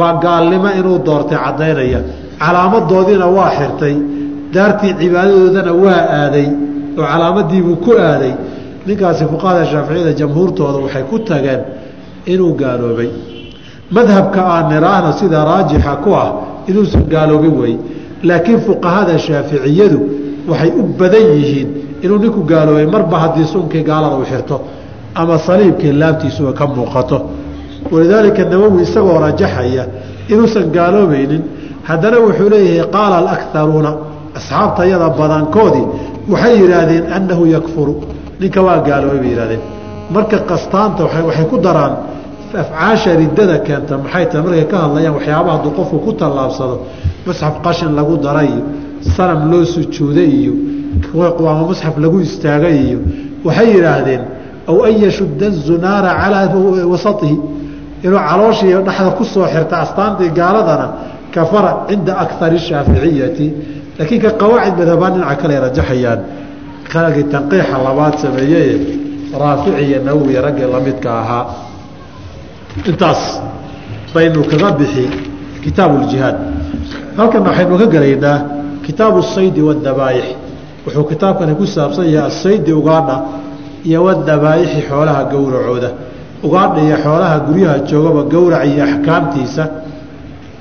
baa gaalnimo inuu doortay caddaynaya. Calaamadoodiina waa xirtay. Daartii cibaadadoodana waa aaday. Oo calaamadiibuu ku aaday. Ninkaasi fuqahada shaaficiyada jamhuurtooda waxay ku tageen inuu gaaloobay. Madhabka aan niraahna sida raajixa ku ah inuusan gaaloobin wey laakiin fuqahada shaaficiyadu waxay u badan yihiin inuu ninku gaaloobay marba haddii sunkii gaalada u xirto ama saliibkii laabtiisuba ka muuqato walidaalika nawowi isagoo rajaxaya inuusan gaaloobaynin haddana wuxuu leeyahay qaala alakaruuna asxaabta yada badankoodii waxay yidhaahdeen annahu yakfuru. Ninka waa gaaloobay bay yihahdeen marka qastaanta waxay ku daraan afcaasha riddada keenta maxay tahay? Markay ka hadlayaan waxyaabaha hadduu qofku ku tallaabsado musxaf qashin lagu daray sanam loo sujuuday iyo ama musxaf lagu istaagay iyo waxay yidhaahdeen aw an yashudda zunaara calaa wasaihi inuu calooshii dhexda ku xirta astaantii gaaladana kafara cinda akari shaaficiyati. Laakiin ka qawaacid madhabaan dhinaca kale rajaxayaan kalagii tanqiixa labaad sameeyeye raafici iyo nawowi raggii lamidka ahaa. Intaas baynu kaga bixi kitaabu ljihaad halkan waxaynu ka gelaynaa kitaabu saydi wadabaayix wuxuu kitaabkani ku saabsan yahay asaydi ugaadha iyo wadabaayixi xoolaha gowracooda ugaadha iyo xoolaha guryaha joogaba gowrac iyo axkaamtiisa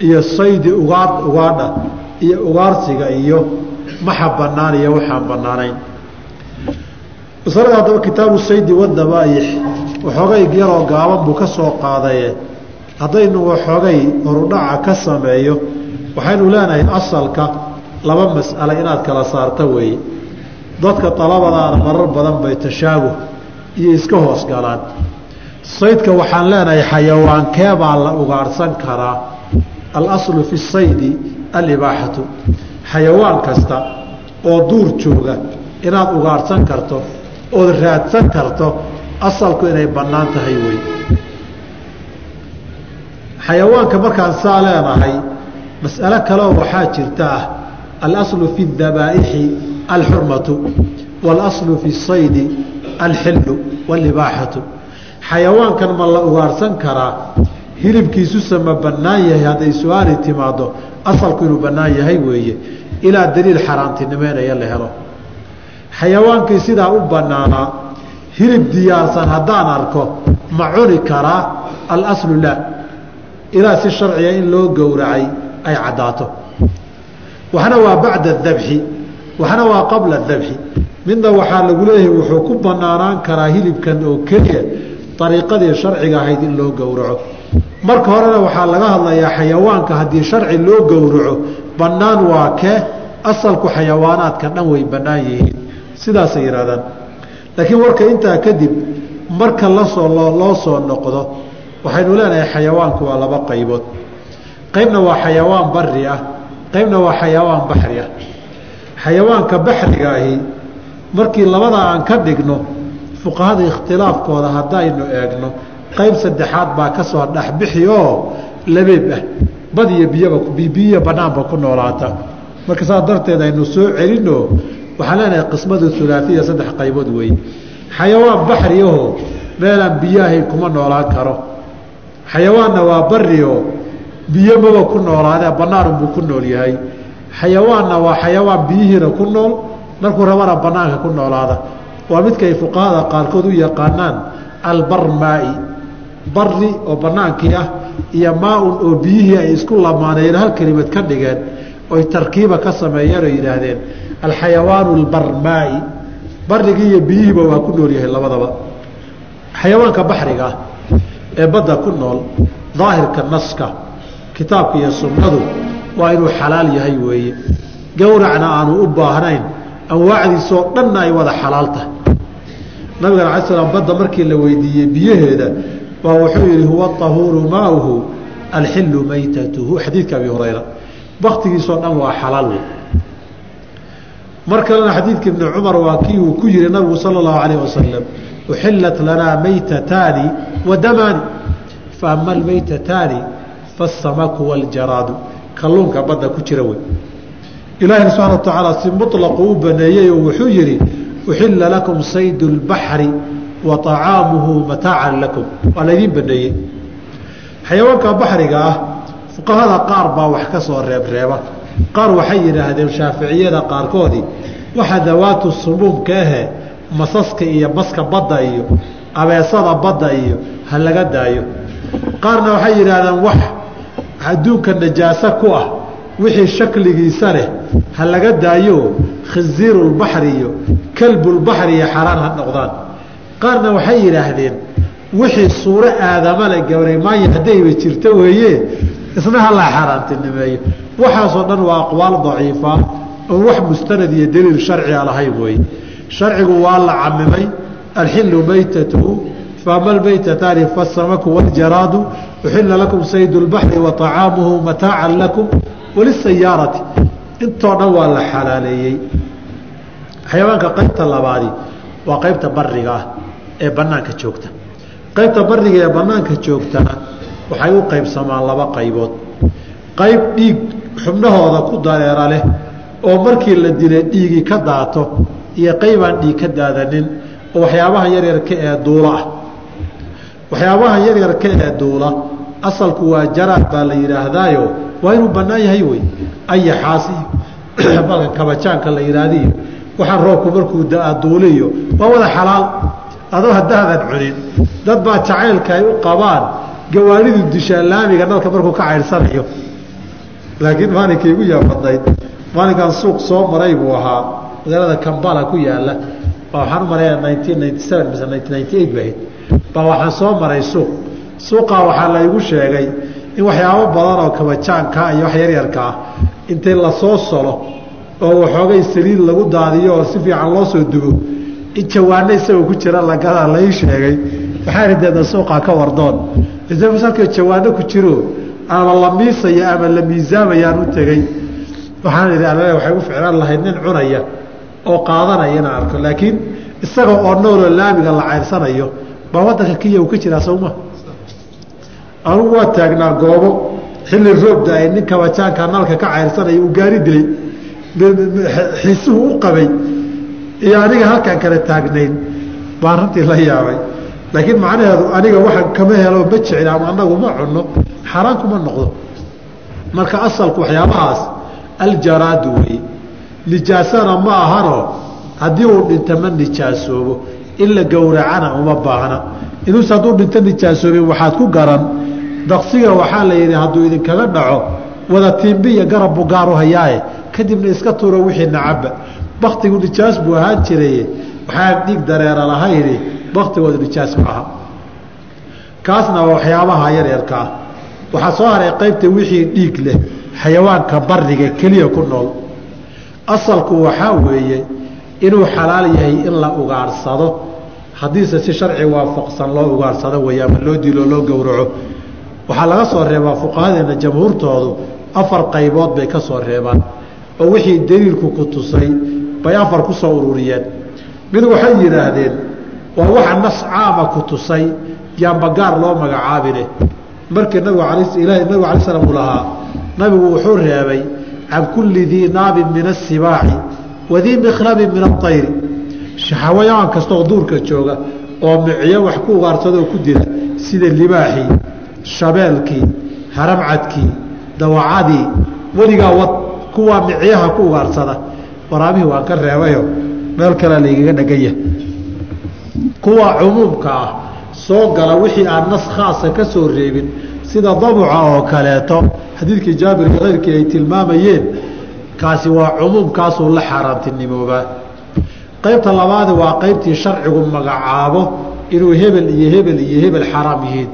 iyo saydi ugaad ugaadha iyo ugaarsiga iyo maxa banaan iyo waxaan banaanayn masalada haddaba kitaabu saydi wadabaayix waxoogay yaroo gaaban buu ka soo qaadaye. Haddaynu waxoogay horudhaca ka sameeyo waxaynu leenahay asalka laba mas'alo inaad kala saarta weeye. Dadka dalabadaana marar badan bay tashaabuh iyo iska hoos galaan saydka waxaan leenahay xayawaankeebaa la ugaarhsan karaa? Alaslu fi saydi alibaaxatu xayawaan kasta oo duur jooga inaad ugaarhsan karto ood raadsan karto asalku inay bannaan tahay wey. Xayawaanka markaan saa leenahay mas'alo kaleo waxaa jirta ah alaslu fi dabaa'ixi alxurmatu waalaslu fi saydi alxillu waalibaaxatu xayawaankan ma la ugaarhsan karaa hilibkiisusa ma bannaan yahay hadday su'aali timaado asalku inuu bannaan yahay weeye. Ilaa daliil xaaraantinimeynaya la helo. Xayawaankii sidaa u bannaanaa hilib diyaarsan haddaan arko ma cuni karaa alaslu laa ilaa si sharciga in loo gowracay ay caddaato. Waxna waa bacda dabxi waxna waa qabla dabxi midna waxaa lagu leeyahay wuxuu ku banaanaan karaa hilibkan oo keliya ariiqadii sharciga ahayd in loo gowraco. Marka horena waxaa laga hadlayaa xayawaanka haddii sharci loo gowraco bannaan waa kee asalku xayawaanaadka dhan way bannaan yihiin. Sidaasay yidhahdaan laakiin warka intaa kadib marka la soo loo soo noqdo waxaynu leenahay xayawaanku waa laba qaybood. Qaybna waa xayawaan bari ah qaybna waa xayawaan baxri ah. Xayawaanka baxriga ahi markii labada aan ka dhigno fuqahada ikhtilaafkooda haddaynu eegno qayb saddexaad baa ka soo dhexbixi oo labeeb ah. Bad iyo biyaba biyo banaanba ku noolaata. Marka saas darteed aynu soo celinno waxaan leenahay qismadu hulaafiya saddex qaybood weeye xayawaan baxri ahoo meelaan biyahayn kuma noolaan karo. Xayawaanna waa bari oo biyo maba ku noolaadee banaanunbuu ku nool yahay. Xayawaanna waa xayawaan biyihiina ku nool markuu rabana banaanka ku noolaada waa midkay fuqahada qaarkood u yaqaanaan albarmaai. Bari oo banaankii ah iyo maaun oo biyihii ay isku lamaaneen hal kelimad ka dhigeen oy tarkiiba ka sameeyeen oo yidhaahdeen. Alxayawaanu albarmaai. Barigii iyo biyihiiba waa ku nool yahay labadaba. Xayawaanka baxriga ah ee badda ku nool daahirka naska kitaabka iyo sunnadu waa inuu xalaal yahay weeye. Gowracna aanu u baahnayn anwaacdiisoo dhanna ay wada xalaal tahay nabigan ala slam badda markii la weydiiyey biyaheeda baa wuxuu yihi huwa ahuuru maauhu alxilu maytatuhu. Xadiidka abi hurayra. Baktigiisoo dhan waa xalaal wey mar kalena xadiidka ibni cumar waa kii uu ku yihi nabigu sala allahu alayh wasalam uxilat lanaa maytataani wa damaani. Almaytataani faasamaku waljaraadu. Kalluunka badda ku jira wey ilaahina subxana wa tacaala si mulaqu u baneeyey oo wuxuu yihi uxila lakum saydu lbaxri wa طacaamuhu mataacan lakum. Waa laydiin baneeyey. Xayawaanka baxriga ah fuqahada qaar baa wax ka soo reebreeba. Qaar waxay yidhaahdeen shaaficiyada qaarkoodii waxa dawaatu sumuumka ahe masaska iyo maska badda iyo abeesada badda iyo ha laga daayo. Qaarna waxay yidhaahdeen wax adduunka najaaso ku ah wixii shakligiisa leh ha laga daayo khinziirulbaxri iyo kalbulbaxri iyo xaraan ha noqdaan. Qaarna waxay yidhaahdeen wixii suuro aadama le gabramaayo haddayba jirto weeye isna hala xaaraantinimeeyo waxaasoo dhan waa aqwaal daciifa oon wax mustanad iyo daliil sharciga lahayn weeye. Sharcigu waa la camimay alxilu maytatuhu faama almaytataani fasamaku waljaraadu uxila lakum sayd lbaxri wa طacaamuhu mataacan lakum walisayaarati intoo dhan waa la xalaaleeyey. Xayawaanka qaybta labaadi waa qaybta bariga ah ee banaanka joogta. Qaybta bariga ee banaanka joogtana waxay u qaybsamaan laba qaybood. Qayb dhiig xubnahooda ku dareera leh oo markii la dilay dhiigii ka daato iyo qaybaan dhiig ka daadanin oo waxyaabaha yaryarka ee duula ah. Waxyaabaha yaryarka ee duula asalku waa jaraad baa la yidhaahdaayo waa inuu bannaan yahay wey ayaxaas iyo balka kabajaanka la yidhaahdiyo waxaan roobku markuu da'a duuliyo waa wada xalaal. Adoo haddaadan cunin dad baa jacaylka ay u qabaan gawaaridu dishaa laamiga nalka markuu ka cayrsanayo laakiin maalinkii igu yaabadnayd maalinkan suuq soo maray buu ahaa. Magaalada kambala ku yaalla waxaan u maraya nineteen ninety seven mise nineteen ninety eight bahayd baa waxaan soo maray suuq. Suuqaa waxaa laygu sheegay in waxyaabo badan oo kabajaanka iyo wax yaryarka ah intii la soo solo oo waxoogay saliid lagu daadiyo oo si fiican loo soo dugo in jawaano isagoo ku jira lagadaa lai sheegay. Waxaa rideeda suuqaa ka wardoon. Alka jawaano ku jiro ama la miisaya ama la miisaamayaan u tegey waxaan idhi alle waxay u ficlaan lahayd nin cunaya oo qaadanaya inaan arko. Laakiin isaga oo nooloo laamiga la cayrsanayo baa wadanka kenya uu ka jiraa sowma anugu waa taagnaa goobo xilli roobda ay nin kabajaanka nalka ka cayrsanaya uu gaari dilay xiisuhu u qabay iyo aniga halkaan kala taagnayn baan runtii la yaabay. Laakiin macnaheedu aniga waxaan kama helo ma jecli ama anagu ma cunno xaaraan kuma noqdo. Marka asalku waxyaabahaas aljaraadu wey nijaasana ma ahano haddii uu dhinto ma nijaasoobo in la gowracana uma baahna. Inuuse hadduu dhinto nijaasoobin waxaad ku garan daqsiga waxaa la yidhi hadduu idinkaga dhaco wada tiimbiya garab buu gaaru hayaaye. Kadibna iska tuuro wixii nacabba baktigu nijaas buu ahaan jiraye waxaan dhiig dareera lahayni baktigooda nijaas maaha kaasna waa waxyaabaha yaryarka ah waxaa soo haray qaybta wixii dhiig leh xayawaanka bariga keliya ku nool. Asalku waxaa weeye inuu xalaal yahay in la ugaadhsado haddiise si sharci waafaqsan loo ugaadhsado weeye ama loo dilo loo gowraco waxaa laga soo reebaa fuqahadeena jamhuurtoodu afar qaybood bay ka soo reebaan oo wixii daliilku ku tusay bay afar ku soo ururiyeen. Mid waxay yidhaahdeen waa waxa nas caama ku tusay yaanba gaar loo magacaabine. Markii nabigu nabigu alai slam uu lahaa nabigu wuxuu reebay can kulli dii naabin min asibaaci wadii mikhlabin min aayri xawayaan kastaoo duurka jooga oo miciyo wax ku ugaarsadoo ku dila sida libaaxii shabeelkii haramcadkii dawacadii weligaa wad kuwaa miciyaha ku ugaarsada. Waraabihii waan ka reebayo meel kalea laygaga dhaganya kuwa cumuumka ah soo gala wixii aan nas khaasa ka soo reebin sida dabuca oo kaleeto xadiidkii jaabir keyrkii ay tilmaamayeen kaasi waa cumuumkaasuu la xaaraantinimoobaa qaybta labaadi waa qaybtii sharcigu magacaabo inuu hebel iyo hebel iyo hebel xaraam yihiin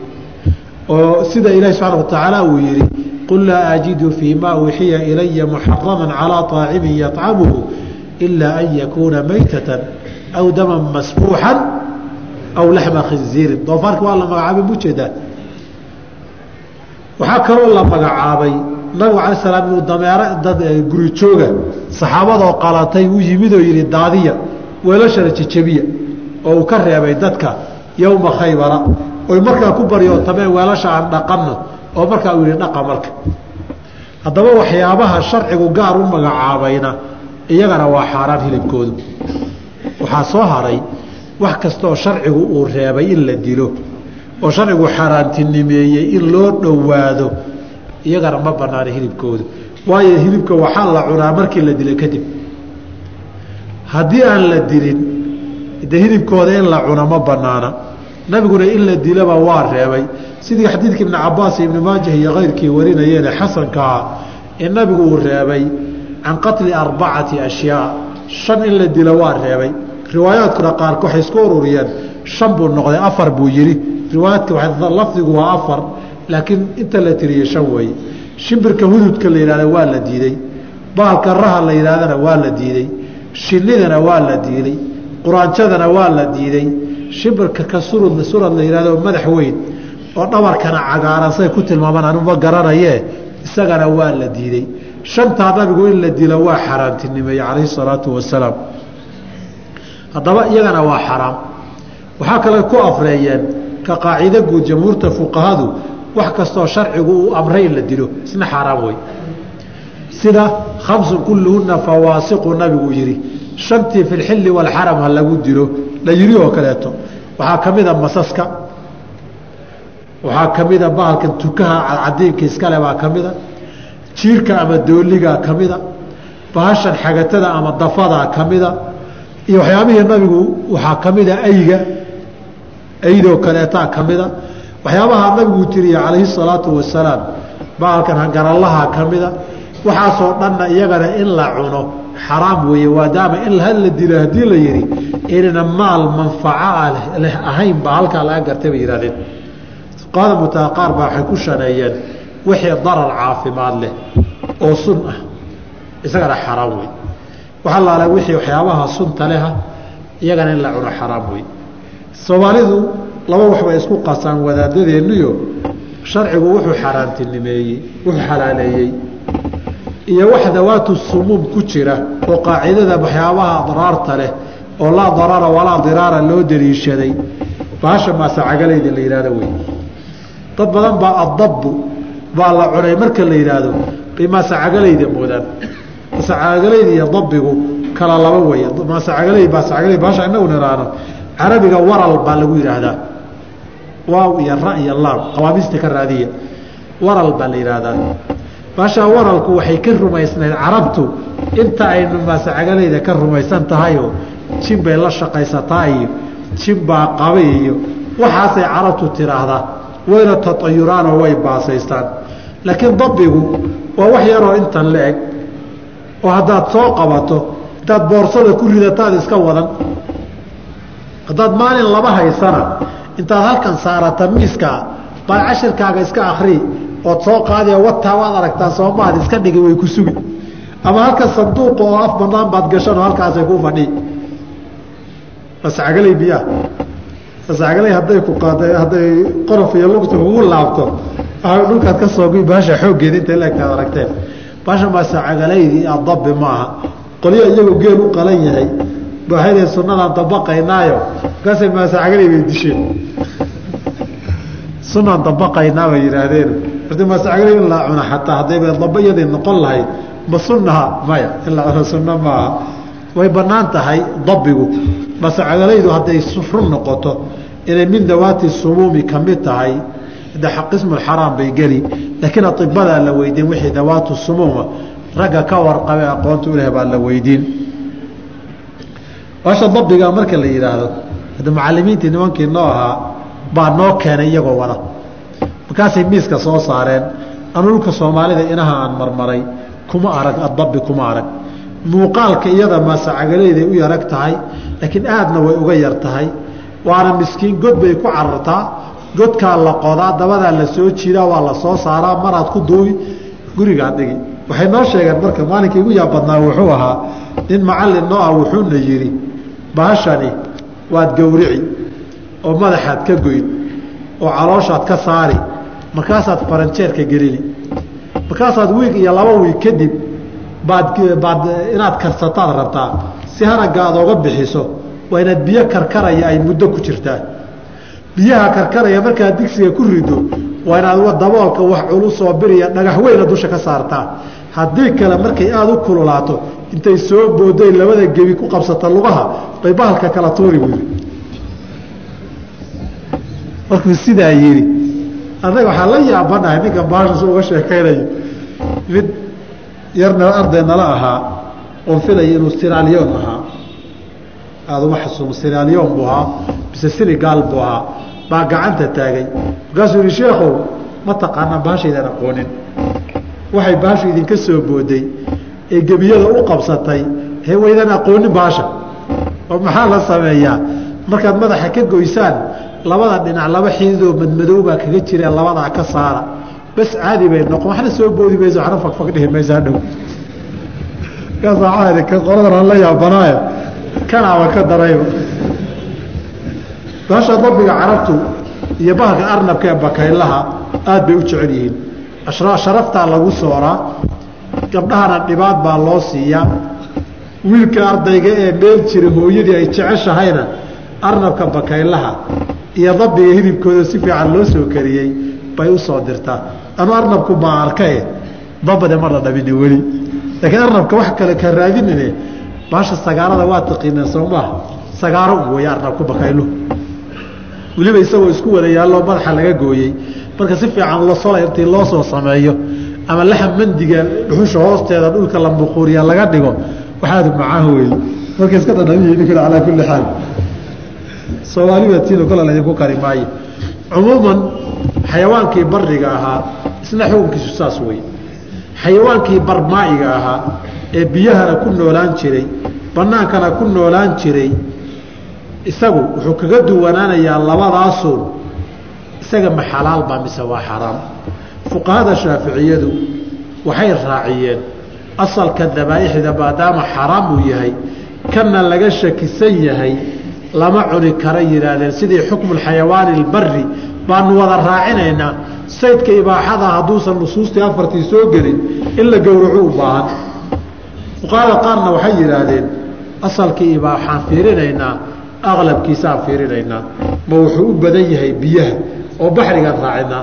oo sida ilaahi subxaana watacaala uu yidhi qul laa ajidu fii ma uxiya ilaya muxarama calaa طaacimin yطcamuhu ilaa an yakuuna maytata aw dama masbuuxan aw laxma khinziirin. Doofaarka waa la magacaabay mujeedaa waxaa kaloo la magacaabay nabigu ala salaam inuu dameero dad guri saxaabadoo qalatay uu yimidoo yihi daadiya weelashana jejebiya oo uu ka reebay dadka yowma khaybara oy markaa ku baryootameen weelasha aan dhaqanno oo markaa uu yihi dhaqa marka. Haddaba waxyaabaha sharcigu gaar u magacaabayna iyagana waa xaaraan hilibkoodu. Waxaa soo haray wax kastaoo sharcigu uu reebay in la dilo oo sharcigu xaaraantinimeeyey in loo dhowaado iyagana ma banaana hilibkoodu. Waayo hilibka waxaa la cunaa markii la dilo kadib. Haddii aan la dilin de hilibkooda in la cuno ma banaana nabiguna in la dilaba waa reebay. Sidii xadiidka ibni cabaas ibni maajah iyo keyrkii warinayeene xasankaa in nabigu uu reebay can qatli arbacati ashyaa. Shan in la dilo waa reebay. Riwaayaadkuna qaarka waxay isku ururiyeen shan buu noqday afar buu yidhi. Riwaayaadka lafdigu waa afar laakiin inta la tiriyey shan weeye shimbirka hududka la yihahda waa la diiday. Baalka raha la yidhahdana waa la diiday. Shinidana waa la diiday. Quraanjadana waa la diiday shimbirka ka surud surad la yihahdo madax weyn oo dhabarkana cagaaran say ku tilmaamaan anuma garanayee isagana waa la diiday. Shantaa nabigu in la dilo waa xaaraantinimeeye calayhi salaatu wasalaam. Haddaba iyagana waa xaraam. Waxaa kale ku afreeyeen ka qaacido guud jamhuurta fuqahadu wax kastoo sharcigu uu amray in la dilo isna xaaraam wey sida khamsun kulluhunna fawaasiqu nabigu yihi shantii fi lxilli walxaram ha lagu dilo la yiri oo kaleeto waxaa ka mida masaska waxaa ka mida bahalkan tukaha cadcadiinka iskale baa ka mida jiirka ama dooligaa ka mida bahashan xagatada ama dafadaa ka mida iyo waxyaabihii nabigu waxaa ka mida ayga aydoo kaleetaa ka mida waxyaabaha nabigu tiriye calayhi salaatu wasalaam bahalkan hangarallaha ka mida waxaasoo dhanna iyagana in la cuno xaraam weeye maadaama in la dilo haddii la yihi inayna maal manfaca leh ahayn baa halkaa laga gartay bay yihahdeen fuqahada qaar baa waxay ku shaneeyeen wixii darar caafimaad leh oo sun ah isagana xaraam wey waxa laala wixii waxyaabaha sunta leha iyagana in la cuno xaraam wey soomaalidu laba wax isku qasaan wadaadadeenniyo sharcigu wuxuu xaaraantinimeeyey wuxuu xalaaleeyey iyo wax dawaatu sumuum ku jira oo qaacidada waxyaabaha daraarta leh oo laa darara walaa diraara loo daliishaday baasha maasacagalayda la yihahdo wey dad badan baa adabbu baa la cunay marka la yidhaahdo bay maasacagalayda moodaan. Maasacagalayda iyo dabbigu kala laba wey maasacagalayd maasacagalayd baasha inagu niraano carabiga waral baa lagu yidhaahdaa waaw iyo ra iyo laam qawaamiista ka raadiya waral baa la yidhaahdaa baashaa waralku waxay ka rumaysnayd carabtu. Inta aynu maasacagalayda ka rumaysan tahayoo jin bay la shaqaysataa iyo jin baa qaba iyo waxaasay carabtu tiraahdaa wayna tatayuraanoo way baasaystaan. Laakiin dabbigu waa wax yaroo intan la eg oo haddaad soo qabato intaad boorsada ku ridataad iska wadan haddaad maalin laba haysana intaad halkan saarata miiskaa baad cashirkaaga iska akrii ood soo qaadiya wataa waad aragtaa soomaad iska dhigi way ku sugi. Ama halkan sanduuqa oo af banaan baad gashanoo halkaasay ku fadhii mascagaley biyaa. Mascagaley hadday ku qaada hadday qorof iyo lugta kugu laabto. Dhulkaad ka soo baasha xooggeeda intay leegtaad aragteen. Baasha masacagalaydi adabbi maaha. Qolyo iyagoo geel u qalan yahay. Baahaydee sunadaan dabaqaynaayo. Markaasay maasacagaley bay disheen sunaan dabaqaynaa bay yidhaahdeen horta maasacagaley in la cuna xataa haddayba daba iyadii noqon lahayd ma sunnaha? Maya in la cuno sunno maaha. Way bannaan tahay dabbigu. Masacagalaydu hadday run noqoto inay min dawaati sumuumi ka mid tahay de qismulxaraam bay geli. Laakiin aibadaa la weydiin wixii dawaatu sumuuma ragga ka warqabe aqoonta u leh baa la weydiin. Baasha dabbiga marka la yidhaahdo hadda macalimiintii nimankii noo ahaa baa noo keenay iyagoo wada markaasay miiska soo saareen anu dhulka soomaalida inaha aan marmaray kuma arag adabbi kuma arag. Muuqaalka iyada maasacagalayday u yarag tahay laakiin aadna way uga yar tahay. Waana miskiin god bay ku carartaa godkaa la qodaa dabadaa la soo jiidaa waa la soo saaraa maraad ku duubi gurigaa dhigi. Waxay noo sheegeen marka maalinkii igu yaab badnaa wuxuu ahaa nin macallin noo ah wuxuuna yidhi baashani waad gowrici oo madaxaad ka goyn oo calooshaad ka saari markaasaad faranjeerka gelini markaasaad wiig iyo laba wiig kadib baad baad inaad karsataad rabtaa. Si haragga aad oga bixiso waa inaad biyo karkaraya ay muddo ku jirtaa. Biyaha karkaraya markaad digsiga ku rido waa inaad daboolka wax culus oo biriya dhagax weyna dusha ka saartaa. Haddii kale markay aada u kululaato intay soo booday labada gebi ku qabsata lugaha bay bahalka kala tuuri buuri markuu sidaa yidhi anaga waxaa la yaabanahay ninkan baashas uga sheekaynayo. Mid yarna arday nala ahaa oon filaya inuu siraalyoon ahaa. Aada uma xasuumo siraalyoon buu ahaa mise sinigaal buu ahaa. Baa gacanta taagay. Markaasuu yihi sheekhow ma taqaanaa baashaydaan aqoonin? Waxay baashu idinka soo booday ee gebiyada u qabsatay. He waydaan aqoonin baasha? Oo maxaa la sameeyaa? Markaad madaxa ka goysaan labada dhinac laba xididoo madmadow baa kaga jireen labadaa ka saara. Bas caadi bay noqon. Waxna soo boodi mayso waxna fagfag dhihi mayso hadhow markaasaa ka qoladan aan la yaabanaayo. Kanaaba ka darayba baasha dabbiga carabtu iyo bahalka arnabka ee bakaylaha aad bay u jecel yihiin. Sharaftaa lagu sooraa gabdhahana dhibaad baa loo siiyaa. Wiilka ardayga ee meel jira hooyadii ay jeceshahayna arnabka bakaylaha iyo dabbiga hilibkooda si fiican loo soo kariyey bay u soo dirtaa anu arnabku maa arkae dabade ma la dhabini weli. Laakiin arnabka wax kale ka raadinine baasha sagaarada waa taqiinaa soo maaha sagaaro u weeye arnabku bakayluhu weliba isagoo isku wada yaalloo madaxa laga gooyey. Marka si fiican losola intii loo soo sameeyo ama laxam mandiga dhuxusha hoosteeda dhulka la muquuriya laga dhigo waxaad macaan weeye marka iska dhadhamiyi calaa kulli xaal soomaalibatiino kole laydinku kari maayo cumuuman xayawaankii bariga ahaa isna xukunkiisu saas wey xayawaankii barmaa'iga ahaa ee biyahana ku noolaan jiray bannaankana ku noolaan jiray isagu wuxuu kaga duwanaanayaa labadaasuun isaga ma xalaal baa mise waa xaraam. Fuqahada shaaficiyadu waxay raaciyeen asalka dabaa'ixda maadaama xaraam uu yahay kana laga shakisan yahay lama cuni kara yidhaahdeen. Sidii xukmuxayawaani albari baanu wada raacinaynaa. Saydka ibaaxada hadduusan nusuustii afartii soo gelin in la gowraco u baahan. Fuqahada qaarna waxay yidhaahdeen asalkii ibaaxaan fiirinaynaa aqlabkiisaan fiirinaynaa. Ma wuxuu u badan yahay biyaha oo baxrigaan raacinaa.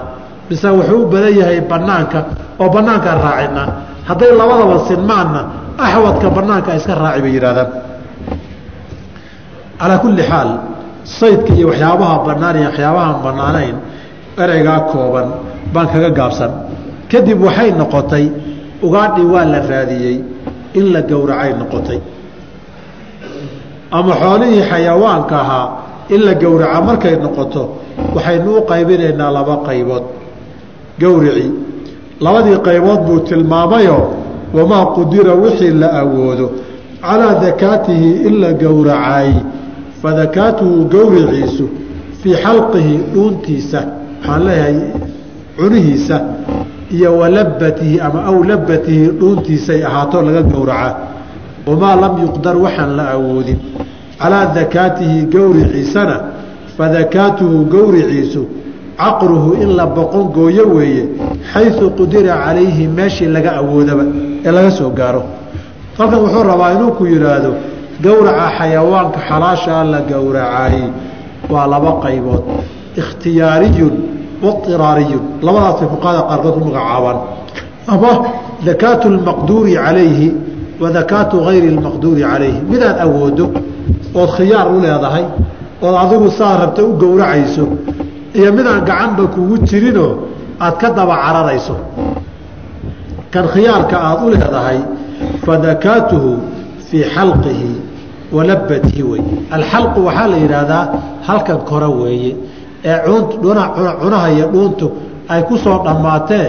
Mise wuxuu u badan yahay banaanka oo banaankaan raacinaa. Hadday labadaba sinmaanna axwadka banaanka iska raaci bay yidhahdaan calaa kulli xaal saydka iyo waxyaabaha bannaan iyo waxyaabahaan bannaanayn ereygaa kooban baan kaga gaabsan. Kadib waxay noqotay ugaadhi waa la raadiyey in la gowracay noqotay. Ama xoolihii xayawaanka ahaa in la gowraca markay noqoto waxaynu u qaybinaynaa laba qaybood. Gowricii labadii qaybood buu tilmaamayoo wamaa qudira wixii la awoodo calaa dakaatihi in la gowracay fadakaatuhu gowriciisu fii xalqihi dhuuntiisa waxaan leeyahay cunihiisa iyo walabatihi ama aw labatihi dhuuntiisay ahaato laga gowracaa wamaa lam yuqdar waxaan la awoodin. Calaa dakaatihi gowriciisana fadakaatuhu gowriciisu caqruhu in la boqon gooyo weeye xayu qudira calayhi meeshii laga awoodaba ee laga soo gaaro. Halkan wuxuu rabaa inuu ku yidhaahdo gowraca xayawaanka xalaashaa la gowracay waa laba qaybood. Ikhtiyaariyun wairaariyun labadaasay fuqahada qaarkood ku magacaabaan. Ama dakaatu lmaqduuri calayhi wa dakaatu gayri lmaqduuri calayhi. Midaad awoodo ood khiyaar u leedahay ood adigu saa rabta u gowracayso iyo midaan gacanba kugu jirinoo aad ka daba cararayso. Kan khiyaarka aada u leedahay fadakaatuhu fii xalqihi wa labatihi wey. Alxalqu waxaa la yidhaahdaa halkan kore weeye ee cunaha iyo dhuuntu ay ku soo dhammaatee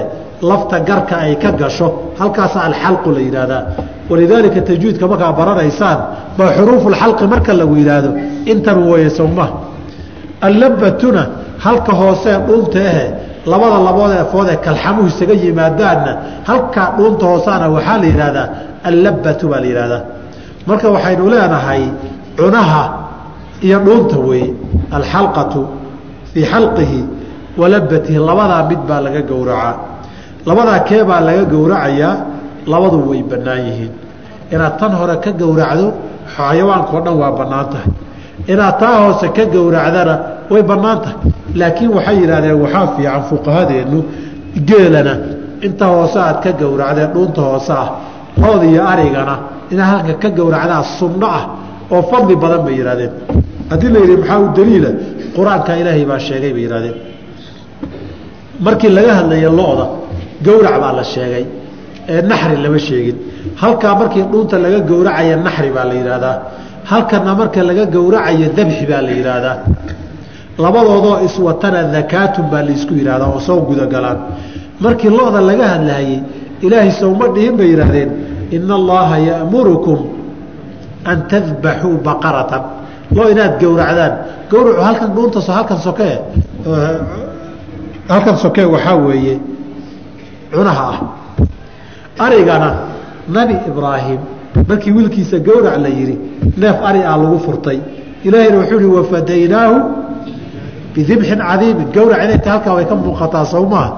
lafta garka ay ka gasho. Halkaasa alxalqu la yidhaahdaa. Walidaalika tajwiidka markaa baranaysaan baa xuruufulxalqi marka lagu yidhaahdo? Intan weeye sowma allabatuna halka hoosee dhuunta ahe labada labood eefoodee kalxamuhu isaga yimaadaanna halkaa dhuunta hoosaana waxaa la yidhahdaa allabatu baa la yidhahdaa marka waxaynu leenahay cunaha iyo dhuunta weeye alxalqatu fii xalqihi wa labatihi labadaa mid baa laga gowracaa labadaa kee baa laga gowracayaa labadu way bannaan yihiin. Inaad tan hore ka gowracdo xayawaankao dhan waa bannaan tahay. Inaad taa hoose ka gowracdana way bannaan tahay. Laakiin waxay yidhahdeen waxaa fiican fuqahadeennu geelana. Inta hoose aad ka gowracdeen dhuunta hoose ah lood iyo arigana inaad halka ka gowracdaa sunno ah oo fadli badan bay yidhahdeen haddii la yidhi maxaa u daliila? Qur'aanka ilaahay baa sheegay bay yidhahdeen markii laga hadlaya lo-da gowrac baa la sheegay ee naxri lama sheegin. Halkaa markii dhuunta laga gowracaya naxri baa la yidhaahdaa. Halkana marka laga gowracayo dabxi baa la yidhaahdaa. Labadoodoo iswatana dakaatun baa laysku yidhahdaa oo soo gudagalaan markii lo-da laga hadlaayey ilaahay sowma dhihin bay yidhahdeen ina allaha ya'murukum an tadbaxuu baqaratan loo inaad gowracdaan gowracu halkan dhuuntas halkan sokee halkan sokee waxaa weeye cunaha ah arigana nabi ibraahim markii wiilkiisa gowrac la yidhi neef ari ah lagu furtay ilaahayna wuxuu ihi wafadaynaahu bidibxin cadiimin gowrac inay ta halkaa way ka muuqataa sow maaha